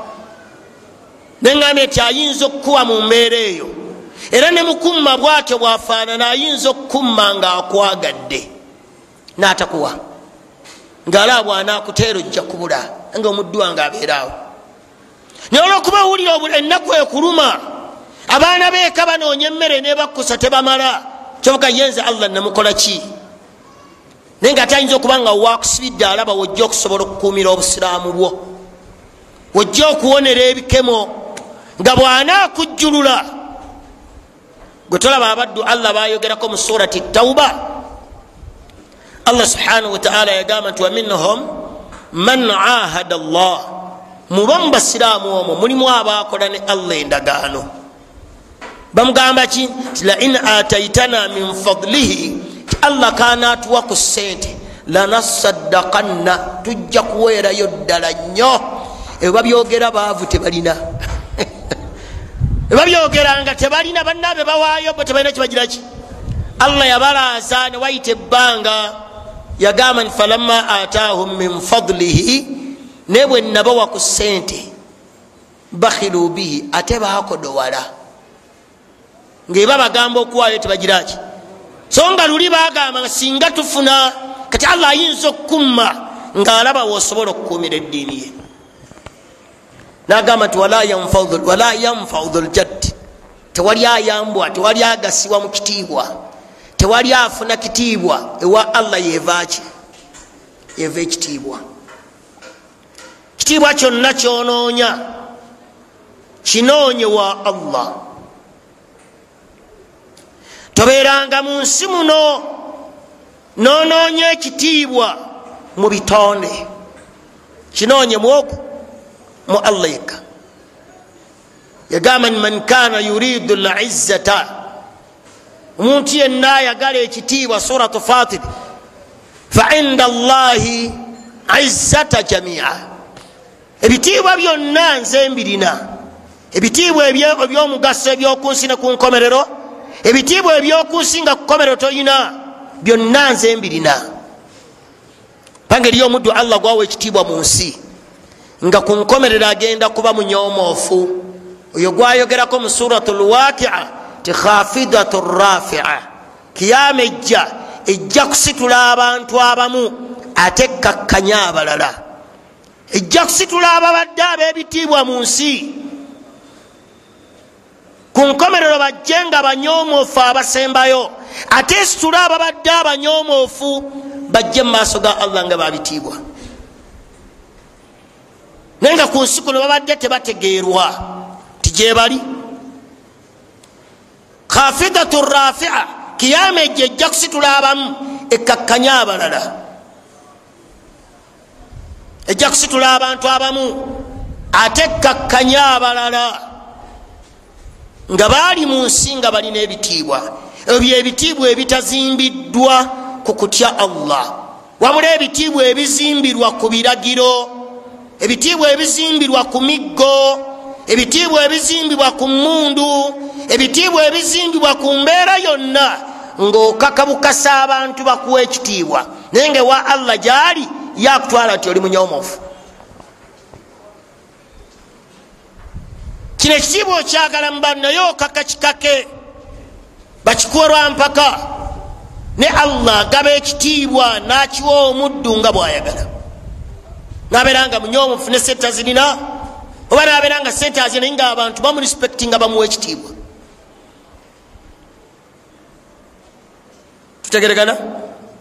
neŋambye nti ayinza okukuwa mu mbeera eyo. Era ne mukumma bwatyo bwafaanana ayinza okukumma ngaakwagadde n'atakuwa. Ngaala bwanakuteera ojja kubula nga omuddu wange abeeraawo naye olwokuba owulira ennaku ekuluma abaana beeka banoonya emmere nebakkusa tebamala. Kyobuka yenze allah nemukola ki? Naye nga atayinza okuba nga wakusibidde alaba wojja okusobola okukuumira obusiraamu bwo. Wojja okuwonera ebikemo nga bwanaakujjulula gwe tolaba abaddu allah bayogerako mu surati tauba allah subhanahu wataala yagamba nti waminhum man ahada llah muba mu basiraamu omwo mulimu abakola ne allah endagaano. Bamugamba ki? Ti lain ataitana min fadlihi ti allah kanatuwa ku sente lanasaddakanna tujja kuweerayo ddala nnyo. Ebyo babyogera baavu tebalina ebabyogera nga tebalina bannaabe bawaayo bo tebalina kibagiraki allah yabalaaza newayita ebbanga yagamba nti falamma ataahum min fadlihi naye bwe nabawa ku sente bakhilu bihi ate bakodowala ngaeba bagamba okuwaayo tebagiraki so nga luli bagamba nga singa tufuna kati allah ayinza okukumma ngaalaba wosobola okukuumira eddiini ye nagamba nti wala yanfau dhuljaddi tewali ayambwa tewali agasibwa mu kitiibwa. Tewali afuna kitiibwa ewa allah yevaki yeva ekitiibwa. Kitiibwa kyonna kyonoonya. Kinoonye wa allah. Tobeeranga mu nsi muno nonoonya ekitiibwa mu bitonde. Kinoonye mwoku mu allah yekka yagamba ni man kana yuridu lizzata omuntu yenna ayagala ekitiibwa suratu fatir fainda allahi izzata jamia ebitiibwa byonna nze mbirina ebitiibwa ebyomugaso ebyokunsi ne ku nkomerero ebitiibwa ebyokunsi nga kukomerero toyina byonna nze mbirina panga eriyo omuddu allah gwawa ekitiibwa mu nsi nga ku nkomerero agenda kuba munyomoofu. Oyo gwayogerako mu suratu lwakia ti khafidatu rafia kiyama ejja ejja kusitula abantu abamu ate kakkanya abalala. Ejja kusitula ababadde ab'ebitiibwa mu nsi. Ku nkomerero bajje nga banyomoofu abasembayo ate esitule ababadde abanyomoofu bajje mu maaso ga allah nga babitiibwa naye nga ku nsi kuno babadde tebategeerwa. Tigyebali. Khafidatu rafia kiyama ejjo ejja kusitula abamu ekakkanya abalala. Ejja kusitula abantu abamu ate ekkakkanya abalala. Nga baali mu nsi nga balina ebitiibwa. Ebyo byebitiibwa ebitazimbiddwa ku kutya allah. Wabula ebitiibwa ebizimbirwa ku biragiro ebitiibwa ebizimbirwa ku miggo ebitiibwa ebizimbibwa ku mundu ebitiibwa ebizimbibwa ku mbeera yonna ngaokakabukasa abantu bakuwa ekitiibwa. Naye nga ewa allah gyali yakutwala nti oli munyomofu kino ekitiibwa okyagala mubantu naye okaka kikake bakikuwa lwampaka ne allah agaba ekitiibwa nakiwa omuddu nga bwayagala nabeera nga munyomu nfune sente azirina oba nabeera nga sente azirina naye nga abantu bamurespekti nga bamuwa ekitiibwa. Tutegeregana?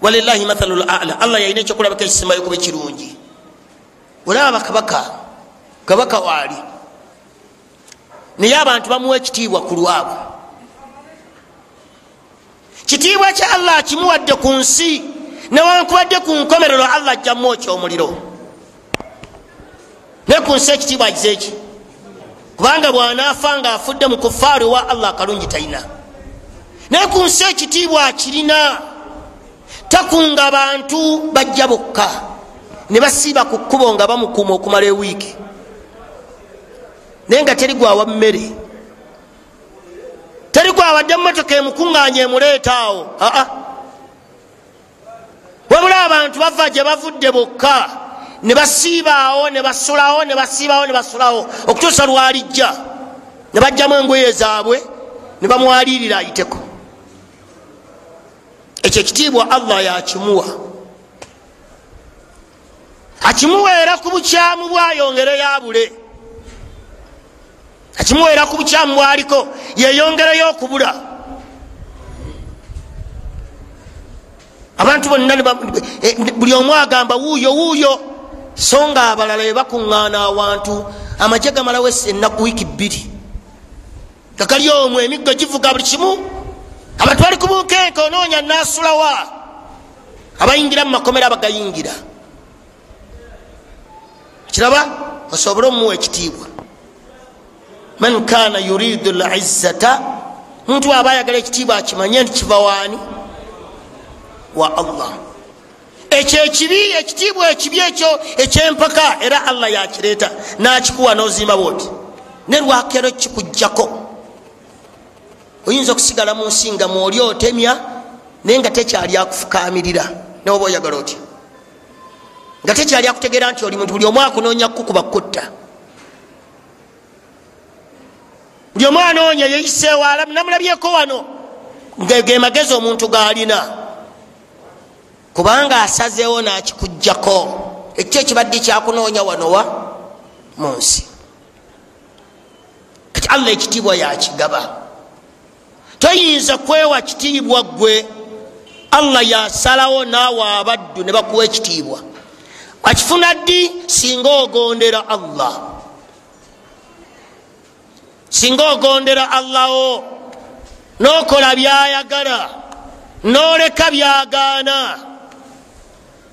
Walilahi mathalu lala allah yalina ekyokulabako ekisembayo kuba ekirungi olaba bakabaka kabaka waali naye abantu bamuwa ekitiibwa ku lwabwe kitiibwa kya allah akimuwadde ku nsi newankubadde ku nkomerero allah ajjamu ekyomuliro naye ku nsi ekitiibwa agize eki kubanga bwanaafa nga afudde mu kufaari wa allah akalungi talina naye ku nsi ekitiibwa akirina takunga bantu bajja bokka. Ne basiiba ku kkubo nga bamukuuma okumala ewiiki. Naye nga teri gwawa mmere. Teri gwawadde mumotoka emukuŋŋanya emuleeta awo. Aa wabula abantu bava gye bavudde bokka ne basiibaawo ne basulawo ne basiibaawo ne basulawo. Okutuusa lwalijja ne bajjamu engoye zaabwe ne bamwalirira ayiteko. Ekyo ekitiibwa allah yakimuwa. Akimuweera ku bukyamu bwayongere yabule akimuweera ku bukyamu bwaliko yeyongereyo okubula abantu bonna buli omu agamba wuuyo wuuyo so nga abalala bebakuŋŋaana awantu amagye gamalawo ennaku wiiki bbiri. Kakali omwo emiggo givuga buli kimu. Abantu bali ku bunkenke onoonya nasulawa abayingira mu makomera bagayingira kiraba osobole omumuwa ekitiibwa. Man kana yuridu lizzata muntu aba ayagala ekitiibwa akimanye nti kiva waani? Wa allah ekyo ekibi ekitiibwa ekibi ekyo ekyempaka era allah yakireeta nakikuwa nozimba bwoti. Ne lwakero kikujjako. Oyinza okusigala mu nsi nga mwoli otemya naye nga tekyali akufukamirira neoba oyagala otya? Nga tekyali akutegeera nti oli muntu buli omu akunoonya kukuba kutta. Buli omu anoonya yeyiseewo namulabyeko wano ge magezi omuntu gaalina kubanga asazeewo nakikugjako ekyo ekibadde kyakunoonya wanowa mu nsi. Kati allah ekitiibwa yakigaba. Toyinza kwewa kitiibwa gwe allah yasalawo naawe abaddu ne bakuwa ekitiibwa. Akifuna ddi? Singa ogondera allah. Singa ogondera allaho. Nokola byayagala. Noleka byagaana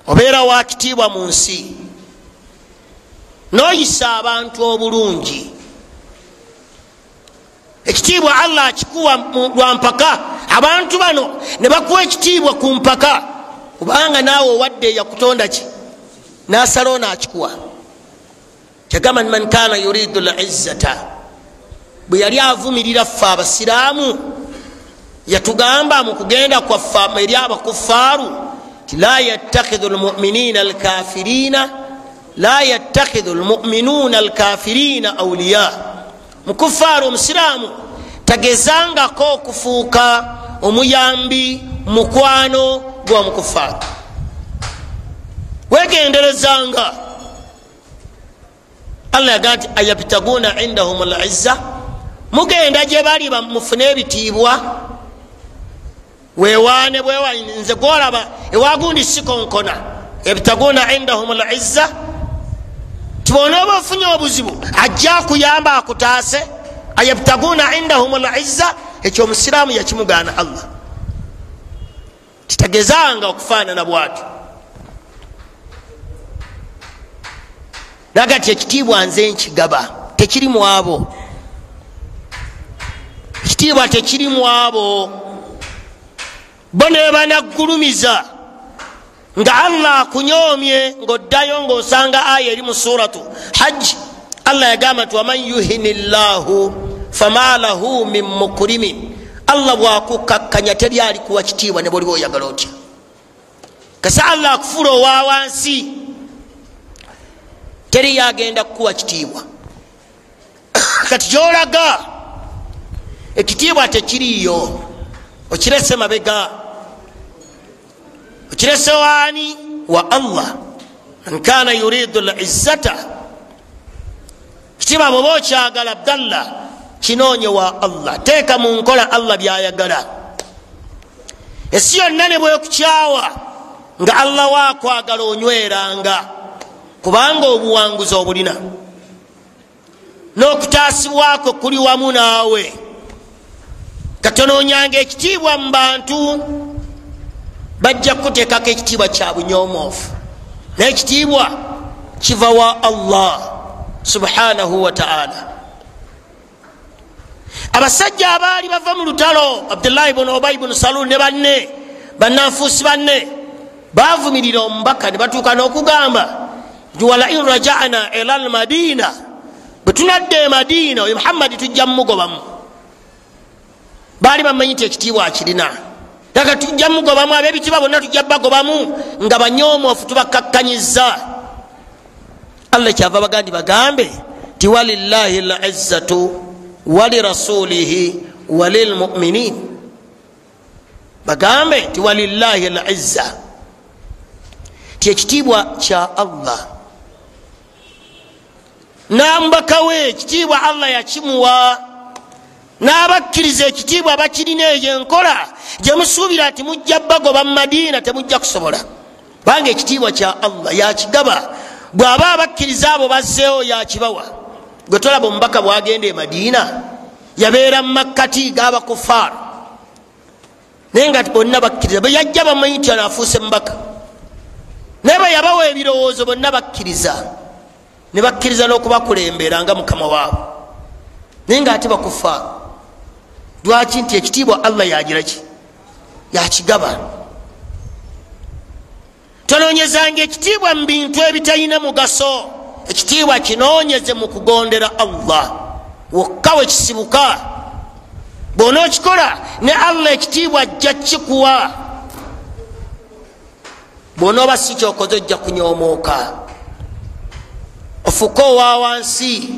obeera wa kitiibwa mu nsi. Noyisa abantu obulungi. Ekitiibwa allah akikuwa lwa mpaka. Abantu bano ne bakuwa ekitiibwa ku mpaka. Kubanga naawe owadde yakutonda ki? Nasalawo nakikuwa kyagamba ni man kana yuridu lizzata. Bwe yali avumirira ffe abasiraamu yatugamba mu kugenda kwaffe eri abakufaaru la yattakhidhu lmuminina alkafirina la yattakhidhu lmuminuuna alkafirina auliya mukufaaru omusiraamu tagezangako okufuuka omuyambi mukwano gwa mukufaaru wegenderezanga allah yagaa nti ayabtaguna indahum lizza mugenda gye bali mufune ebitiibwa wewaane bwewa nze gwolaba ewagundi sikonkona. Ebtaguna indahum lizza tibona oba ofunye obuzibu ajja akuyamba akutaase ayabtaguna indahum lizza ekyo omusiraamu yakimugaana allah. Kitagezanga okufaanana bwatyo. Naga ti ekitiibwa nze nkigaba tekiri mu abo ekitiibwa tekiri mu abo bo ne banaggulumiza. Nga allah akunyomye ngaoddayo ngaosanga aya eri mu suratu hajji allah yagamba nti waman yuhini llahu fama lahu min mukrimin. Allah bwakukakkanya teri alikuwa kitiibwa ne boliba oyagala otya? Kasa allah akufuula owawansi teri yagenda kukuwa kitiibwa. Kati kyolaga ekitiibwa tekiriyo okirese mabega okirese waani wa allah. Man kana yuridu lizzata kitiibwa bwoba okyagala abdallah. Kinoonye wa allah. Teeka mu nkola allah byayagala. Ensi yonna ne bwekukyawa nga allah waakwagala onyweranga kubanga obuwanguzi obulina. N'okutaasibwako kuli wamu naawe. Katonoonyanga ekitiibwa mu bantu bajja kukuteekako ekitiibwa kya bunyomoofu naye ekitiibwa kiva wa allah subhanahu wataala abasajja abaali bava mu lutalo abdullahi bunu obayi bunu salul ne banne bannanfuusi banne bavumirira omubaka ne batuuka n'okugamba nti walain rajana ila lmadina bwe tunadda e madiina oyo muhammadi tujja mumugobamu baali bamanyi nti ekitiibwa akirina aga tujja mumugobamu ab'ebitiibwa bonna tujja bagobamu nga banyomoofu tubakakkanyiza allah kyava bagandi bagambe ti walillahi lizzatu walirasulihi walilmuminin. Bagambe ti walillahi lizza ti ekitiibwa kya allah. Namubakawe ekitiibwa allah yakimuwa n'abakkiriza ekitiibwa bakirina eyo enkola gyemusuubira nti mujja bagoba mu madiina temujja kusobola. Kubanga ekitiibwa kya allah yakigaba bw'aba abakkiriza abo bazzeewo yakibawa gwe tolaba omubaka bwagenda e madiina yabeera mu makkati g'abakufaaru naye nga bonna bakkiriza bwe yajja bamanyi nti anaafuuse mubaka. Naye bwe yabawa ebirowoozo bonna bakkiriza ne bakkiriza n'okubakulembera nga mukama waabwe. Naye nga ate bakufaaru lwaki nti ekitiibwa allah yagiraki? Yakigaba. Tonoonyezanga ekitiibwa mu bintu ebitalina mugaso. Ekitiibwa kinoonyeze mu kugondera allah. Wokka we kisibuka. Bwona okikola ne allah ekitiibwa ajja kikuwa bwona oba si kyokoze ojja kunyomooka. Ofuke owa wansi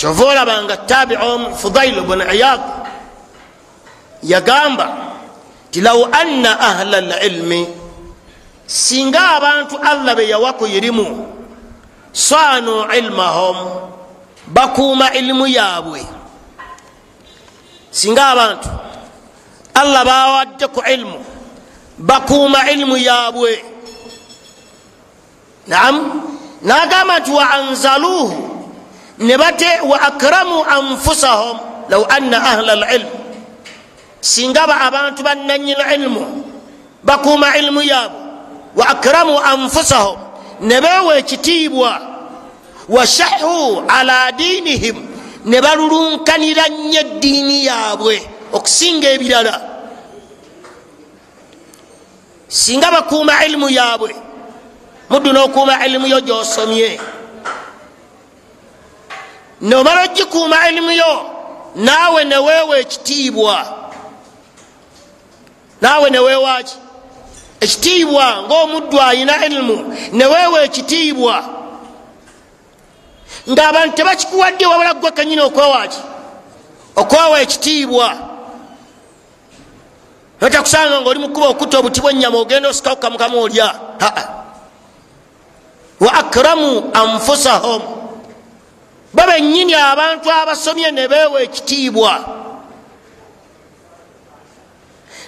kyova olabanga tabiu fudail bun iyad. Yagamba ti law anna ahla lilmi singa abantu allah be yawa ku irimu sanu ilmahum bakuuma ilimu yaabwe. Singa abantu allah bawadde ku ilmu bakuuma ilimu yaabwe. Naam nagamba nti wa anzaluhu ne bate wa akramu anfusahum law anna ahla lilmu singa ba abantu bananyini ilmu bakuuma ilimu yaabwe wa akramu anfusahum ne beewa ekitiibwa washahu ala diinihim ne balulunkanira nnyo eddiini yaabwe okusinga ebirala. Singa bakuuma ilimu yaabwe muddu n'okuuma ilimu yo gyosomye nomala ogikuuma ilimu yo naawe neweewa ekitiibwa. Naawe neweewaki ekitiibwa ngaomuddu ayina ilimu neweewa ekitiibwa. Ngaabantu tebakikuwadde wabula gwe kenyini okwewaki okwewa ekitiibwa. Notakusanga nga oli mukuba okutta obuti bwenyama ogenda osikakukamukamu olya aa wa akramu anfusahum bo benyini abantu abasomye ne beewa ekitiibwa.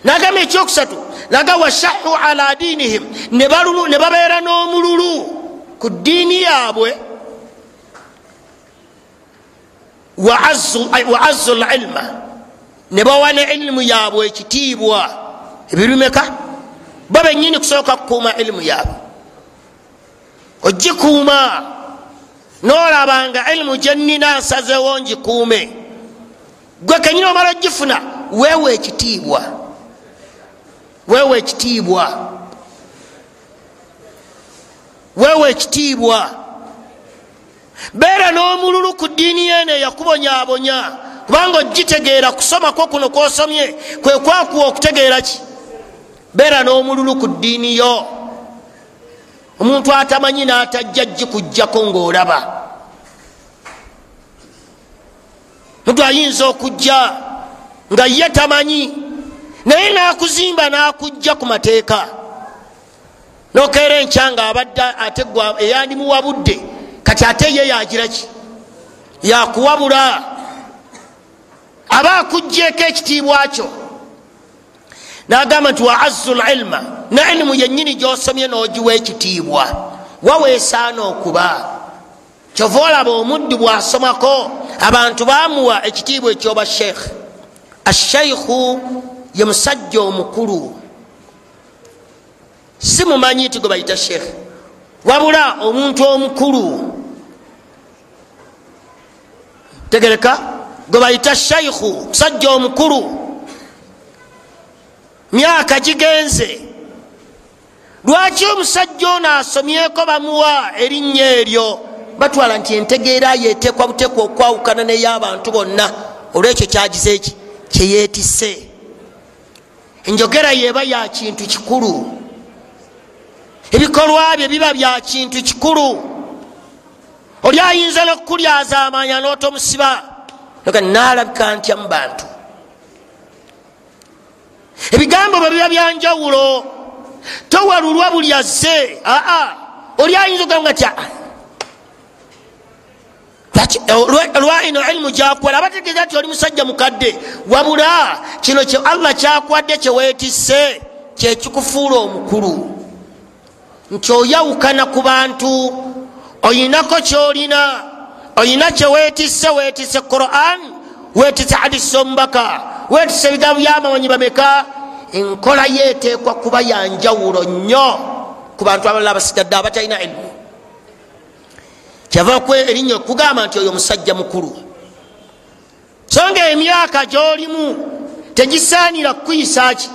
Nagamba ekyokusatu naga washahu ala diinihim ne babeera n'omululu ku ddiini yaabwe. Waazzu lilma ne bawa ne ilimu yaabwe ekitiibwa. Ebirumeka? Bo benyini kusooka kukuuma ilimu yaabwe. Ogikuuma nolabanga ilimu gyenina nsazewo ngikuume. Gwe kenyini omala ogifuna weewa ekitiibwa. Weewa ekitiibwa. Weewa ekitiibwa. Beera n'omululu ku ddiini yeeno eyakubonyaabonya kubanga ogitegeera kusomako kuno kwosomye kwe kwakuwa okutegeera ki? Beera n'omululu ku ddiini yo omuntu atamanyi n'atajja gikugjako ng'olaba. Muntu ayinza okujja nga ye tamanyi naye n'akuzimba n'akujja ku mateeka. Nokeera enkyanga abadde ate eyandimuwabudde kati ate ye yagiraki yakuwabula. Aba akugjeeko ekitiibwa kyo nagamba nti waazu lilma ne ilimu yenyini gyosomye nogiwa ekitiibwa. Waweesaana okuba? Kyova olaba omuddu bwasomako. Abantu bamuwa ekitiibwa ekyoba sheekh. Asheikhu ye musajja omukulu. Si mumanyi nti gwe bayita sheekh. Wabula omuntu omukulu. Tegereka? Gwe bayita sheikhu musajja omukulu myaka gigenze. Lwaki omusajja ono asomyeko bamuwa erinnya eryo? Batwala nti entegeera yetekwa butekwa okwawukana ney'abantu bonna olwekyo kyagize eki kyeyeetise enjogera yeba ya kintu kikulu. Ebikolwa bye biba bya kintu kikulu. Oli ayinza nokukulyaza amanya notomusiba nalabika ntya mu bantu ebigambo bwe biba byanjawulo towalulwa buli azze. Aa oli ayinza ogamba ti lwaino ilimu gyakwala abategeeza nti oli musajja mukadde. Wabula kino allah kyakwadde kyeweetisse kyekikufuula omukulu. Nti oyawukana ku bantu oyinako kyolina oyina kyeweetisse weetisse quran weetisse hadisi omubaka weetisse ebigambo byamamanyi bameka? Enkola yeeteekwa kuba yanjawulo nnyo ku bantu abalala abasigadde abatalina ilimu kyava erinnya okugamba nti oyo musajja mukulu. So nga emyaka gyolimu tegisaanira kukuyisaki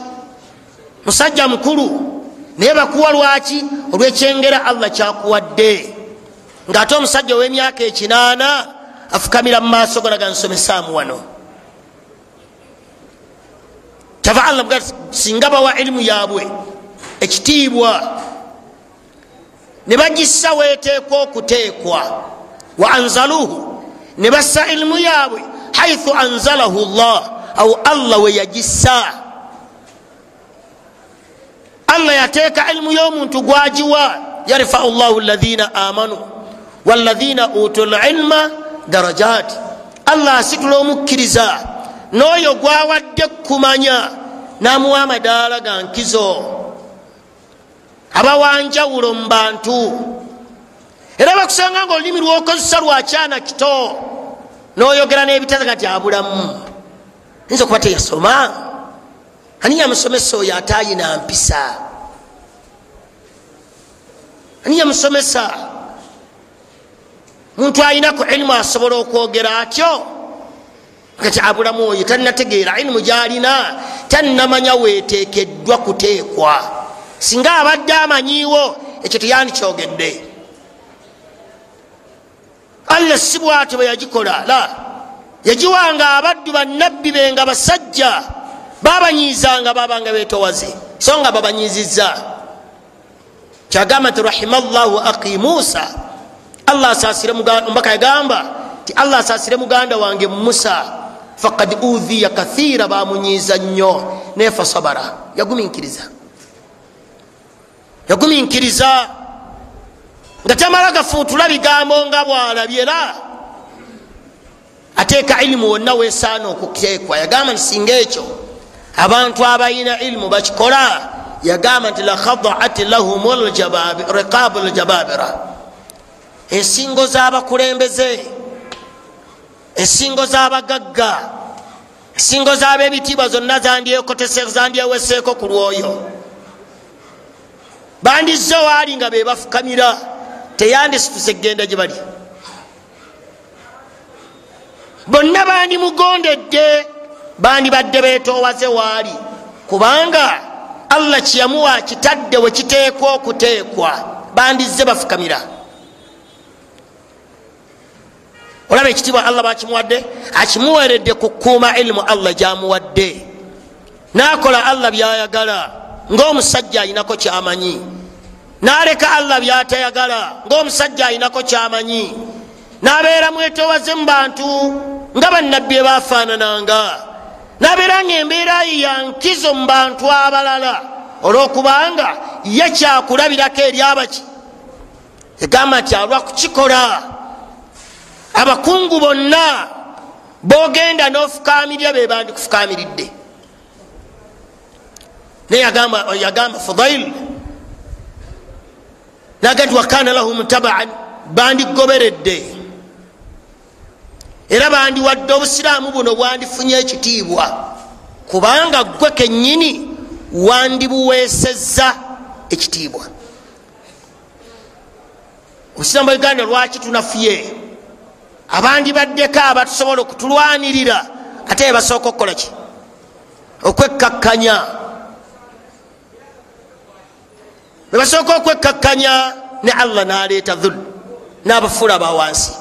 musajja mukulu naye bakuwa lwaki? Olwekyengera allah kyakuwadde. Ngaate omusajja ow'emyaka ekinaana afukamira mu maaso gonaga nsomesaamu wano kyava allah muga singa bawa ilimu yaabwe ekitiibwa. Ne bagissa weeteekwa okuteekwa. Wa anzaluhu ne bassa ilimu yaabwe haithu anzalahu llah au allah we yagissa. Allah yateeka ilimu y'omuntu gwagiwa. Yarfau llahu lathina amanu walathina utu lilma darajat. Allah asitula omukkiriza n'oyo gwawadde kumanya n'amuwa amadaala ga nkizo. Abawanjawulo mu bantu. Era bakusanga nga olulimi lwokozesa lwakyana kito noyogera n'ebitazaga nti abulamu yinza okuba teyasoma? Ani yamusomesa oyo ate ayina mpisa? Ani yamusomesa? Muntu ayinaku ilimu asobola okwogera atyo kati abulamu oyo talinategeera ilimu gyalina talinamanya weteekeddwa kuteekwa. Singa abadde amanyiiwo ekyo teyandikyogedde allah si bwatyo bwe yagikola la yagiwanga abaddu bannabbi be nga basajja babanyiizanga babanga betowaze so nga babanyiiziza kyagamba nti rahima llahu aki musa allah asasire omubaka yagamba ti allah asasire muganda wange musa fakad udhiya kathira bamunyiiza nnyo. Naye fasabara yaguminkiriza. Yaguminkiriza. Nga tamala gafuutula bigambo nga bwalabyera ateeka ilimu wonna wesaana okuteekwa yagamba nti singa ekyo abantu abalina ilimu bakikola. Yagamba nti lakhadaat lahum riqabu ljababira ensingo z'abakulembeze ensingo z'abagagga ensingo z'abebitiibwa zonna zandyeweseeko ku lwoyo. Bandizze waali nga bebafukamira teyandisituse egenda gye bali. Bonna bandimugondedde bandibadde betowaze waali kubanga allah kyeyamuwa kitadde we kiteekwa okuteekwa bandizze bafukamira olaba ekitiibwa allah bakimuwadde? Akimuweredde kukuuma ilimu allah gyamuwadde. Nakola allah byayagala ngaomusajja ayinako kyamanyi. Naleka allah byatayagala ngaomusajja ayinako kyamanyi. Nabeera mwetowaze mu bantu nga bannabbi ebafaanananga nabeera nga embeera ye yankizo mu bantu abalala olwokubanga ye kyakulabirako eri abaki. Egamba nti alwa kukikola abakungu bonna bogenda nofukamirira be bandikufukamiridde naye yagamba fudail naga nti wakana lahum tabaan bandigoberedde. Era bandiwadde obusiraamu buno bwandifunye ekitiibwa. Kubanga gwe kenyini wandibuweesezza ekitiibwa. Obusiraamu bwa uganda lwaki tunafuye abandi baddeko abatusobola okutulwanirira. Ate ebasooka okukola ki? Okwekkakkanya bwebasooka okwekkakkanya ne allah naleeta dhul n'abafuula bawansi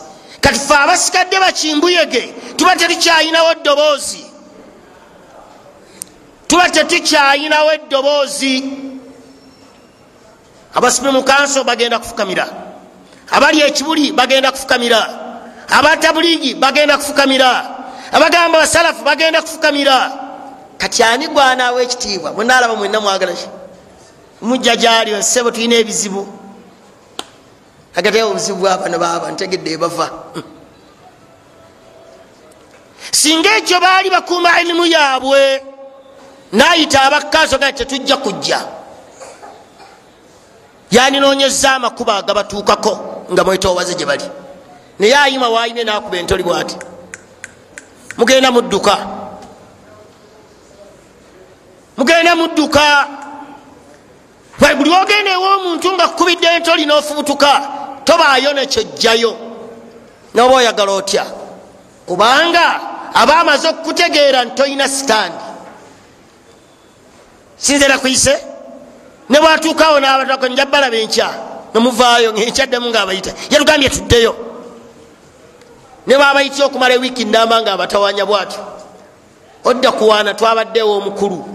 kati fe abasigadde bakimbuyege tuba tetukyayinawo eddoboozi. Tuba tetukyayinawo eddoboozi. Abasibe mu kanso bagenda kufukamira. Abali ekibuli bagenda kufukamira abatabuligi bagenda kufukamira. Abagamba basalafu bagenda kufukamira. Kati ani gwanaawo ekitiibwa? Mwenaalaba mwenna mwagalaki mujja gyali sebo tulina ebizibu. Agate obuzibu bwabano baba ntegedde ebava singa ekyo baali bakuuma ilimu yaabwe nayita abakazo ga tetujja kujja. Yaninonyeza amakuba agabatuukako nga mwetowaze gye bali naye ayima waine nakuba entoli bwati. Mugenda mudduka. Mugenda mudduka. Buli ogenda ew'omuntu nga kukubidde entoli n'ofubutuka tobaayo nekyojjayo noba oyagala otya? Kubanga aba amaze okukutegeera nti tolina sitandi sinzera kuyise ne bwatuukawo nabatako njabalaba enkya. Nomuvaayo ngenkyaddamu ngaabayita yatugambye tuddeyo ne babayitya okumala ewiiki namba nga abatawanya bwatyo. Odda kuwaana twabaddewo omukulu.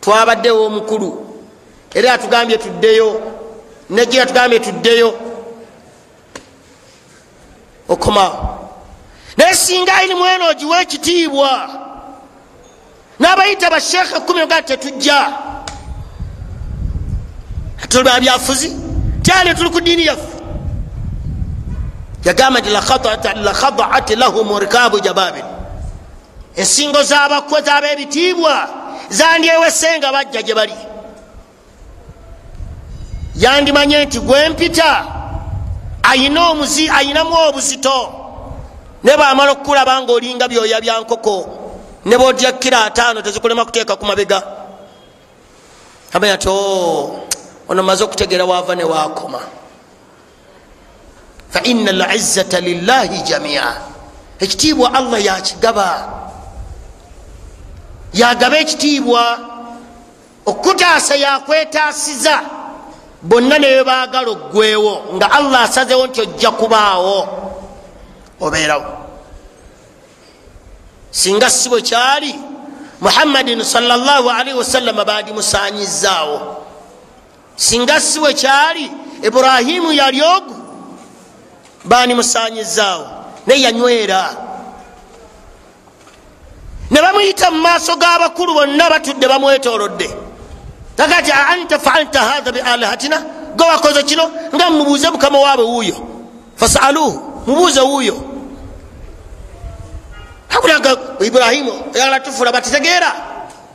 Twabaddewo omukulu. Era atugambye tuddeyo. Nejjo yatugambye tuddeyo. Okomaawo naye singa ainimu eno ogiwa ekitiibwa. N'abayita bashekhe kumi oga tetujja. Tolba byafuzi? Tyali tuli ku diini yaffe yagamba nti lakhadaat lahum rikabu jababil ensingo zabakwe zab'ebitiibwa zandyewesenga bajja gye bali. Yandimanye nti gwempita ayina omuzi ayinamu obuzito. Ne bamala okukulaba nga olinga byoya bya nkoko ne bodya kira ataano tezikulema kuteeka ku mabega. Amanya ti ono maze okutegeera waava ne wakoma faina lizzata lillahi jamia. Ekitiibwa allah yakigaba yagaba ekitiibwa okutaasa yakwetaasiza bonna newe baagala oggwewo nga allah asazewo nti ojja kubaawo. Obeerawo singa si bwe kyali muhammadin salaalii wasallama bandimusanyizaawo singa si bwe kyali iburahimu yali ogu bandimusanyizaawo naye yanywera. Ne bamuyita mu maaso g'abakulu bonna batudde bamwetolodde agati anta faalta hatha bialihatina gwe wakoze kino? Nga mubuuze mukama waabe wuuyo. Fasaluhu mubuuze wuuyo. Akulaga iburahimu oyagala tufula batitegeera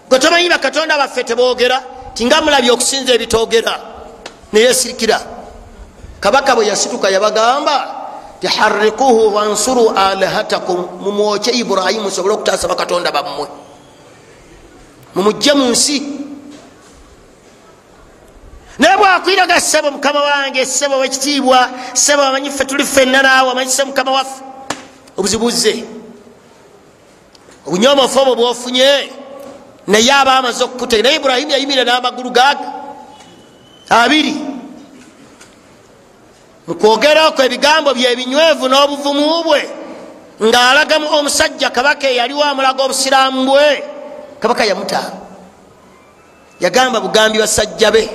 gwe tomanyi bakatonda baffe tebogera tinga mulabye okusinza ebitogera. Neyesirikira kabaka bwe yasituka yabagamba tiharikuhu wansuru alihatakum mumwoke iburahimu musobole okutaasa bakatonda bammwe. Mumujje mu nsi naye bwakwiraga sebo mukama wange sebo wekitiibwa sebo amanyi ffe tuli ffenna naawe amanyi se mukama waffe. Obuzibuze. Obunyomofu obwo bwofunye naye aba amaze okukutega. Naye iburahimu yayimira n'amagulu gaaga abiri mukwogeraoko ebigambo byebinywevu n'obuvumu bwe. Ng'alagamu omusajja kabaka eyaliwo amulaga obusiraamu bwe. Kabaka yamutaa yagamba bugambi basajja be.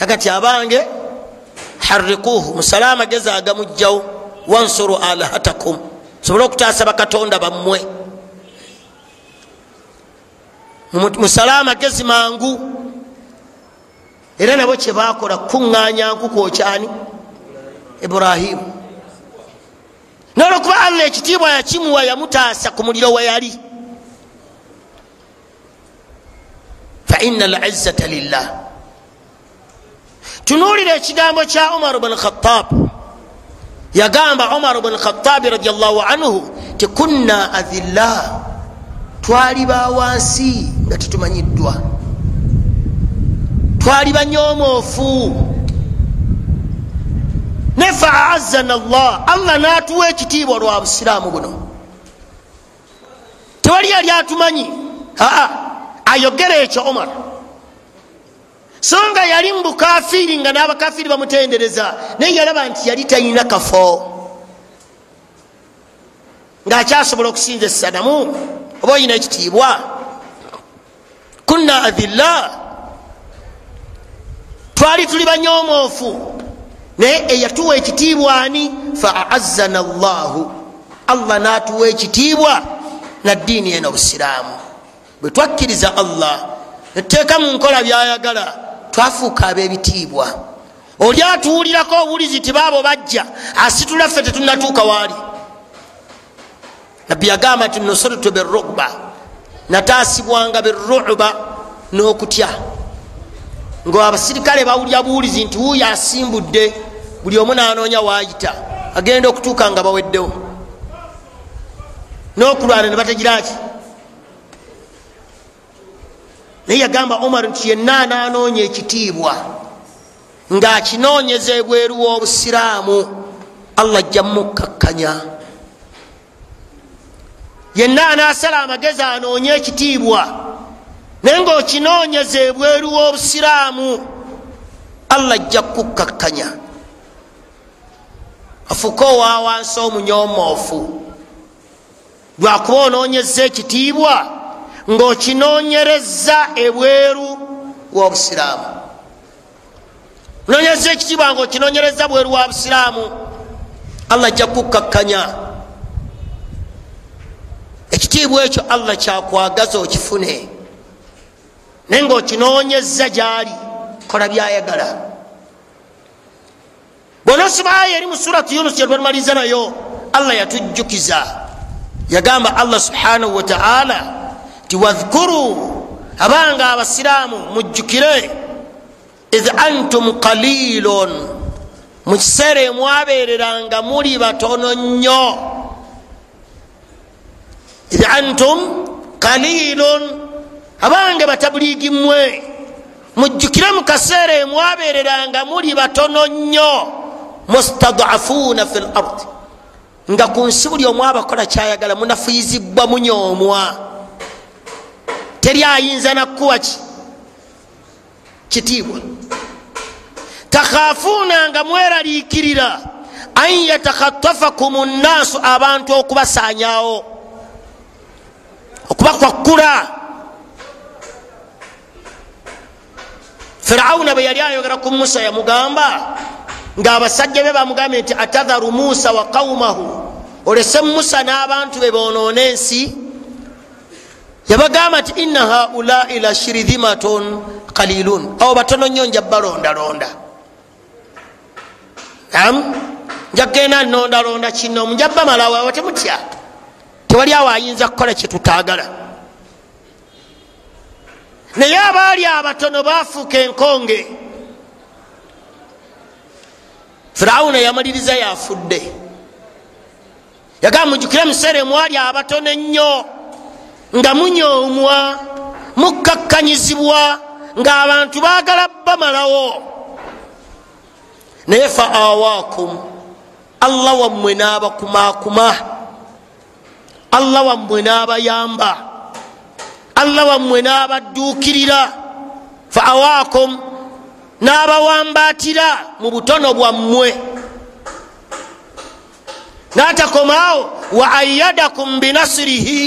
Agati abange harikuhu musale amagezi agamugjawo wansuru alahatakum. Sobole okutaasa bakatonda bammwe. Musale amagezi mangu era nabo kyebakola kuŋŋanya nku kwokyani iburahimu nolwokuba allah ekitiibwa yakimuwa yamutaasa ku muliro we yali. Faina lizzata lillah. Tunuulira ekigambo kya umar bn khatab yagamba umar bn khatabi radiallahu anhu tikunna adhillah twali bawansi nga tetumanyiddwa twali banyomoofu ne faazana llah allah natuwa ekitiibwa lwa busiraamu buno. Tewali yali atumanyi? Aa ayogera ekyo omar. So nga yali mubukafiri nga n'abakafiri bamutendereza naye yalaba nti yali talina kafo. Ngaakyasobola okusinza esanamu oba oyina ekitiibwa? Kunna adhillah twali tuli banyomoofu naye eyatuwa ekitiibwa ani? Faazana llahu allah natuwa ekitiibwa naddiini eno busiraamu bwe twakkiriza allah netuteeka mu nkola byayagala twafuuka ab'ebitiibwa. Oli atuwulirako obuwulizi tibaabo bajja asitula ffe tetunatuuka waali. Nabbi yagamba nti nusiritu biruba nataasibwanga biruba n'okutya. Nga abasirikale bawulira buwulizi nti wuuyo asimbudde buli omu nanoonya waayita agenda okutuuka nga baweddewo. N'okulwana ne bategiraki naye yagamba omar nti yenna ananoonya ekitiibwa ngaakinoonyeza ebweru w'obusiraamu allah ajja mukkakkanya yenna anasala amagezi anoonye ekitiibwa naye ngaokinoonyeza ebweru w'obusiraamu allah ajja kukkakkanya afuuke owawansi omunyomoofu lwakuba onoonyeza ekitiibwa ngaokinoonyereza ebweru w'obusiraamu onoonyeza ekitiibwa ngaokinoonyereza bweru wa busiraamu allah ajja kukkakkanya ekitiibwa ekyo allah kyakwagaza okifune. Naye ngaokinoonyeza gyali kola byayagala bwonosibaayo eri mu suratu yunus gyetwatumaliza nayo allah yatujjukiza. Yagamba allah subhanahu wataala ti wadhkuru abanga abasiraamu mujjukire. Id antum qalilun. Mu kiseera emwabereranga muli batono nnyo. Id antum qalilun. Abange batabuliigi mmwe. Mujjukire mu kaseera emwabereranga muli batono nnyo mustadafuuna fi lardi nga ku nsi buli omu abakola kyayagala munafuyizibwa munyoomwa teri ayinza nakkuwa ki? Kitiibwa. Takhafuuna nga mweraliikirira an yatakhatafakum nnaasu abantu okubasaanyaawo. Okubakwakkula. Firawuna bwe yali ayogera ku musa yamugamba ngaabasajja be bamugambye nti atadharu musa wa qaumahu olese musa n'abantu be bonoona ensi. Yabagamba nti inna haulai la shiridhimatun qalilun. Abo batono nnyo nja balondalonda. Am? Njagenda nondalonda kino. Njabamalawo awo temutya. Tewali awo ayinza kukola kyetutaagala naye abaali abatono bafuuka enkonge firawuna yamaliriza yafudde. Yagamba mujukire museera emwali abatono ennyo nga munyoomwa mukkakkanyizibwa ng'abantu baagala bamalawo. Naye fa awaakum allah wammwe n'abakumakuma allah wammwe n'abayamba. Allah wammwe n'abadduukirira. Fa awaakum n'abawambaatira mu butono bwammwe. N'atakomaawo wa ayadakum binasirihi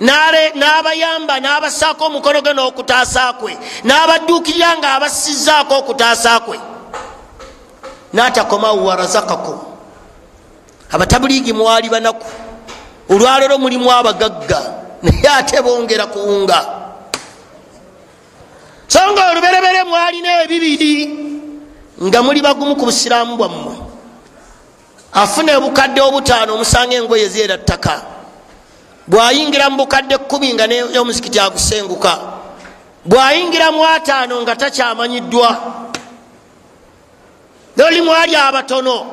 n'abayamba n'abasaako omukono gwe n'okutaasa kwe n'abadduukirira nga abassizaako okutaasa kwe n'atakomaawo warazakakum abatabuliigi mwali banaku olwalero mulimu abagagga naye ate bongera kuwunga so nga oluberebere mwalina ebibiri nga muli bagumu ku busiraamu bwammwe. Afuna obukadde obutaano omusanga engoye zeera ttaka. Bwayingira mu bukadde kumi nga nomuzikiti agusenguka. Bwayingira mu ataano nga takyamanyiddwa noli mwali abatono.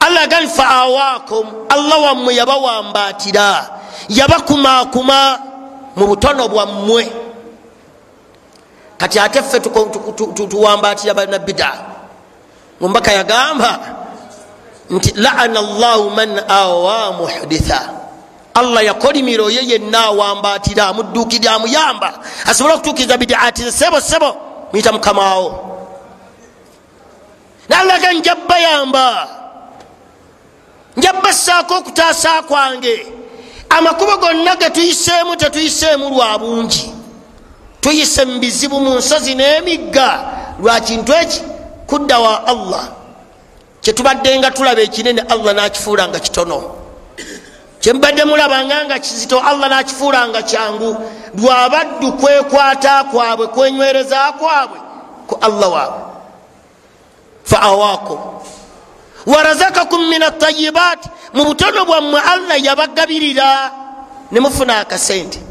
Allah gali fa awaakum. Allah wammwe yabawambaatira. Yabakumakuma mu butono bwammwe kati ate ffe tuwambaatira banabida mumbaka yagamba nti laana llahu man awa muhditha. Allah yakolimira oyo yenna awambaatira amudduukirira amuyamba. Asobole okutuukiriza bidaati sebo sebo muyita mukamawo nalaga njabbayamba njabba ssaako okutaasa kwange. Amakubo gonna getuyiseemu tetuyiseemu lwa bungi tuyise mu bizibu mu nsozi n'emigga. Lwa kintu eki? Kudda wa allah. Kyetubadde nga tulaba ekinene allah nakifuula nga kitono. Kyemubadde mulabanga nga kizito allah nakifuula nga kyangu. Lwabaddu kwekwata kwabwe kwenywereza kwabwe ku allah waabwe. Fa awaakum warazakakum min atayibat mu butono bwammwe allah yabagabirira. Nemufuna akasente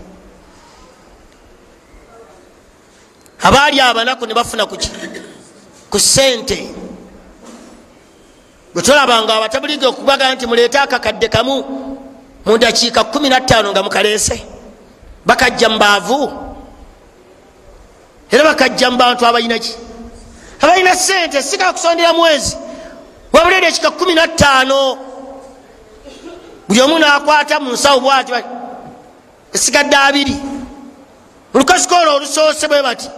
abaali abanaku nebafuna kuki ku sente bwetulabanga abatabulige okubaga nti muleete akakadde kamu mu dakiika 15 nga mukaleese bakajja mubaavu era bakajja mu bantu abalina ki? Abalina sente sikakusondera mwezi. Wabula edakiika 15 buli omu nakwata mu nsawo bwati esigadde abiri. Olukasikoolo olusoose bwe bati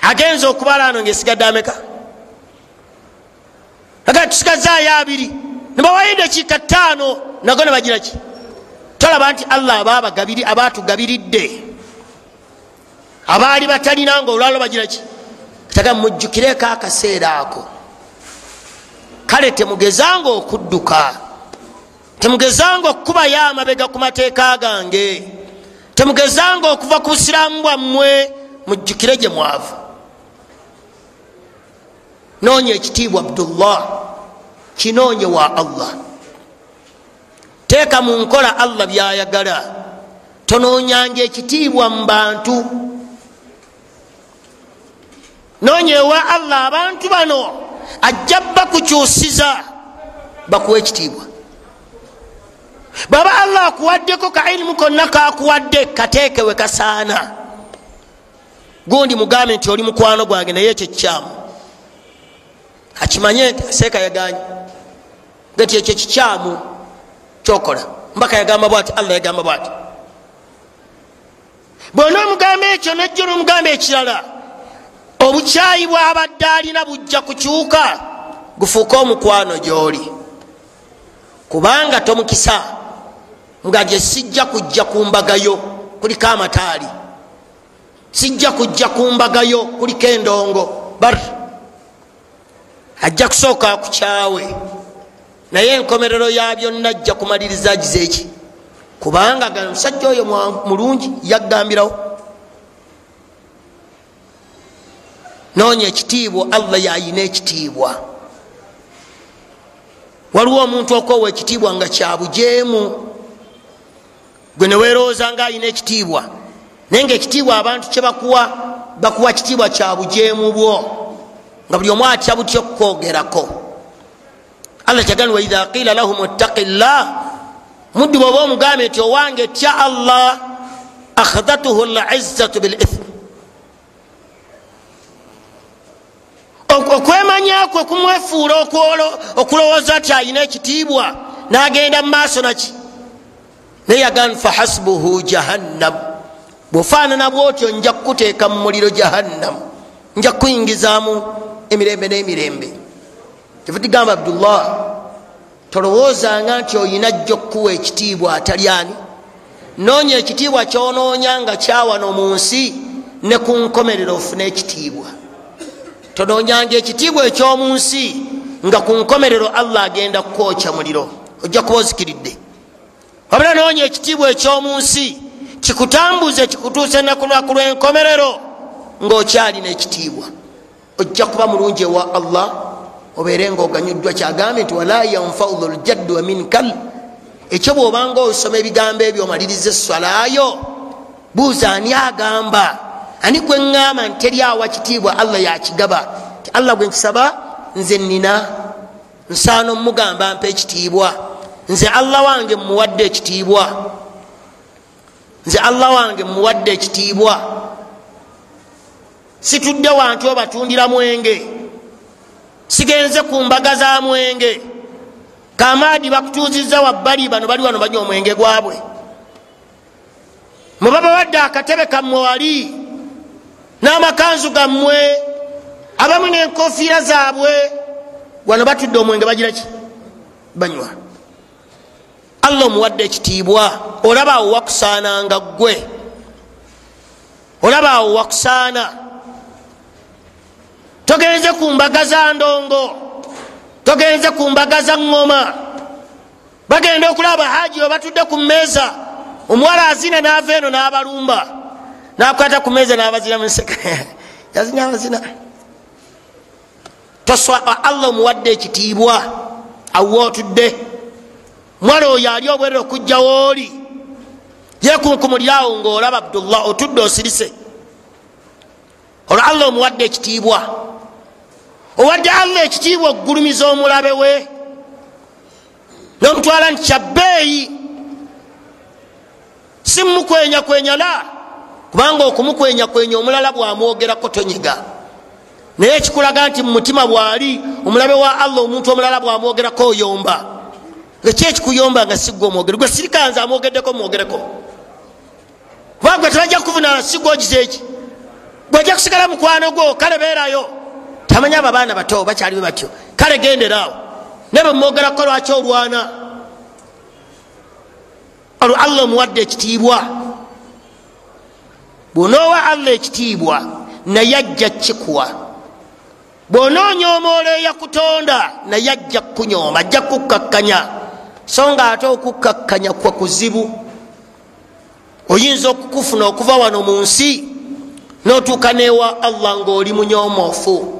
agenza okubala ano ngaesigadde ameka? Aga tusigazaayo abiri. Nebawayo dakiika ttaano nago ne bagira ki? Tolaba nti allah abatugabiridde abaali batalina nga olwalo bagira ki? Taga mujjukireko akaseera ako. Kale temugezanga okudduka. Temugezanga okukubayo amabega ku mateeka gange. Temugezanga okuva ku busiraamu bwammwe. Mujjukire gye mwava noonya ekitiibwa abdullah. Kinoonye wa allah. Teeka mu nkola allah byayagala. Tonoonyanga ekitiibwa mu bantu. Noonya ewa allah abantu bano. Ajja bakukyusiza bakuwa ekitiibwa. Baba allah akuwaddeko ka ilimu konna kakuwadde kateekewe kasaana. Gundi mugambe nti oli mukwano gwange naye ekyo kikyamu akimanye nti aseeka yaganye. Gati ekyo kikyamu kyokola. Mbaka yagamba bwati allah yagamba bwati. Bwona omugamba ekyo najjo nomugamba ekirala obukyayi bwabadde alina bujja kukyuka gufuuke omukwano gyoli. Kubanga tomukisa nga gye sijja kujja kumbagayo kuliko amataali. Sijja kujja kumbagayo kuliko endongo. Bar ajja kusooka kukyawe naye enkomerero ya byonna ajja kumaliriza agize eki kubanga ga omusajja oyo mulungi yaggambirawo. Noonya ekitiibwa allah yayina ekitiibwa. Waliwo omuntu okoowa ekitiibwa nga kyabujeemu gwe newerowooza nga ayina ekitiibwa. Naye nga ekitiibwa abantu kyebakuwa bakuwa kitiibwa kyabujeemu bwo nga buli omu atya butya okukwogerako. Allah kyagani waidha qila lahum ittaqi llah muddu bwoba omugambe nti owange tya allah akhadhatuhu lizzatu bilithmi. Okwemanyakwe kumwefuula okulowooza nti ayina ekitiibwa nagenda mu maaso naki? Naye yagan fahasbuhu jahannam. Bwofaanana bwotyo nja kukuteeka mu muliro jahannam. Nja kukuyingizaamu emirembe n'emirembe. Kiva tigamba abdullah tolowoozanga nti oyina jjo okukuwa ekitiibwa atalyani noonya ekitiibwa kyonoonya nga kyawano mu nsi ne ku nkomerero ofune ekitiibwa. Tonoonyanga ekitiibwa ekyomu nsi nga ku nkomerero allah agenda kukwokya muliro. Ojja kuba ozikiridde. Wabula noonya ekitiibwa ekyomu nsi kikutambuze kikutuuse nakulaku lwenkomerero ngaokyalina ekitiibwa ojja kuba mulungi ewa allah obeere nga oganyuddwa kyagambye nti wala yanfau dhuljaddu wa minkal. Ekyo bwobanga osoma ebigambo ebyo omaliriza eswalayo buuza ani agamba? Ani gwe ŋŋamba nti teryawa kitiibwa allah yakigaba? Ti allah gwe nkisaba nze nina nsaana omugamba mpa ekitiibwa. Nze allah wange mmuwadde ekitiibwa. Nze allah wange mmuwadde ekitiibwa situdde wanti obatundira mwenge. Sigenze ku mbaga za mwenge. Kamaadi bakutuuziza wabbali bano bali wano banywa omwenge gwabwe. Mubaba wadde akatebe kammwe wali n'amakanzu gammwe abamu n'enkofiira zaabwe wano batudde omwenge bagira ki? Banywa. Allah omuwadde ekitiibwa. Olaba awo wakusaananga ggwe. Olaba awo wakusaana togenze ku mbaga za ndongo. Togenze ku mbaga za ŋŋoma bagenda okulaba haji we batudde ku mmeeza. Omuwala azina naava eno n'abalumba. Nakwata ku meeza n'abazina munseka yazina abazina. Toswa allah omuwadde ekitiibwa awo otudde mwala oyo ali obwerera okugjawo oli yekunkumulirawo ngaolaba abdullah otudde osirise. Olwo allah omuwadde ekitiibwa owadde allah ekitiibwa okugulumiza omulabe we nomutwala nti kyabbeeyi si mukwenyakwenya la? Kubanga okumukwenyakwenya omulala bwamwogerako tonyiga naye ekikulaga nti mumutima bwali omulabe wa allah omuntu omulala bwamwogerako oyomba. Eki ekikuyomba nga sigwe omwogere gwe sirikanze amwogeddeko mwogereko. Kubanga gwe tebajja kukuvunana sigwe ogize eki? Gwejja kusigala mukwano gwo kale beerayo tamanyi abo abaana bato bakyalibe batyo. Kale genderaawo. Ne bwemwogerako lwaki olwana? Olwo allah omuwadde ekitiibwa. Bwonoowa allah ekitiibwa naye ajja kikuwa bwononyomoola eyakutonda naye ajja kukunyooma ajja kukkakkanya so nga ate okukkakkanya kwa kuzibu. Oyinza okukufuna okuva wano mu nsi notuuka newa allah ngaoli munyomoofu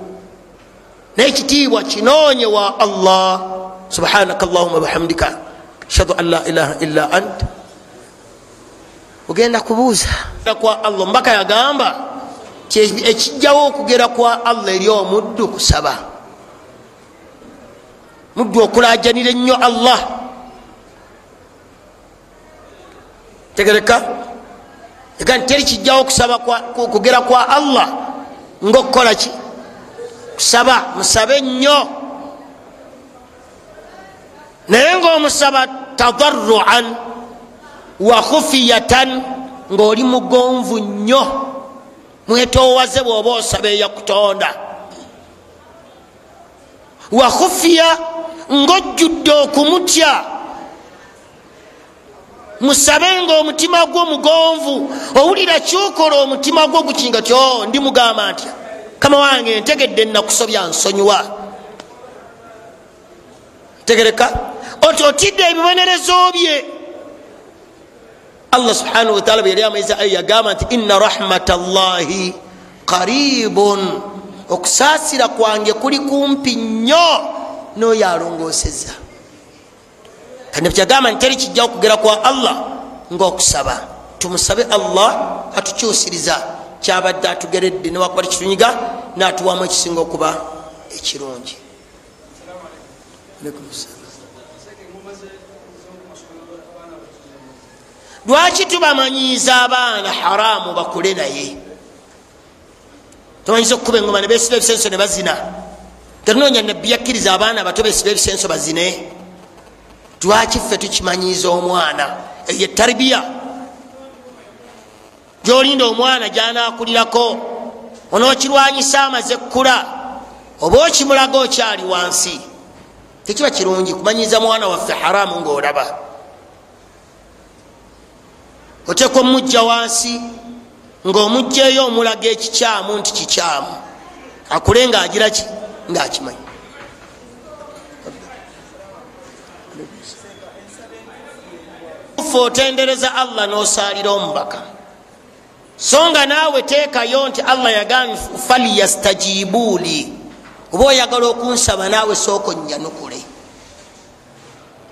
naye ekitiibwa kinoonye wa allah subhanaka allahuma bihamdika ashhadu an la ilaha illa ant ogenda kubuuza kwa allah omubaka yagamba ekijjawo okugera kwa allah eri omuddu kusaba muddu okulajanira ennyo allah tegereka ega teri kijjawo kusaba kugera kwa allah ngaokukola ki kusaba musabe nnyo. Naye ngaomusaba tadarruan wa khufiyatan ngaoli mugonvu nnyo mwetowaze bwoba osaba eyakutonda. Wa khufiya ngaojjudde okumutya. Musabe nga omutima gwo mugonvu owulira kyukola omutima gwo gukinga tyo ndi mugamba ntya kama wange ntegedde nakusobya nsonyiwa tegereka oti otidde ebibonerezo bye allah subhanahu wataala bwe yali amaiza ayo yagamba nti inna rahmata llahi qaribun. Okusaasira kwange kuli kumpi nnyo noyo alongooseza kandi kyagamba nti teri kijjawo kugera kwa allah ngaokusaba tumusabe allah atukyusiriza kyabadde atugeredde newakuba tikitunyiga natuwamu ekisinga okuba ekirungi. Lwaki tubamanyiiza abaana haramu bakule naye? Tumanyiza okukuba engoma nebesiba ebisenso ne bazina. Tetunoonya nabbi yakkiriza abaana bato besiba ebisenso bazine? Lwaki ffe tukimanyiiza omwana? Eyo etaribiya gyolinda omwana gyanakulirako onookirwanyisa amaze kkula oba okimulaga okyali wansi tekiba kirungi kumanyiza mwana waffe haramu ngaolaba otekwa omujja wansi ngaomugjaeyo omulaga ekikyamu nti kikyamu akule ngaagira ki? Ngaakimanyi fe otendereza allah nosalira omubaka so nga naawe teekayo nti allah yagambye falyastajibuuli oba oyagala okunsaba naawe sooka onyanukule.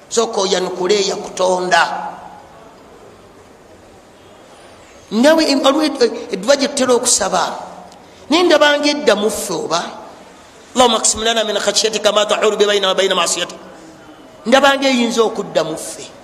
Sooka oyanukule yakutonda nawe edduba gyetutera okusaba naye ndabanga edda muffe oba? Allahuma ksim lana min khashyatika ma tahulu bebaina wabaina masiyatik ndabanga eyinza okudda muffe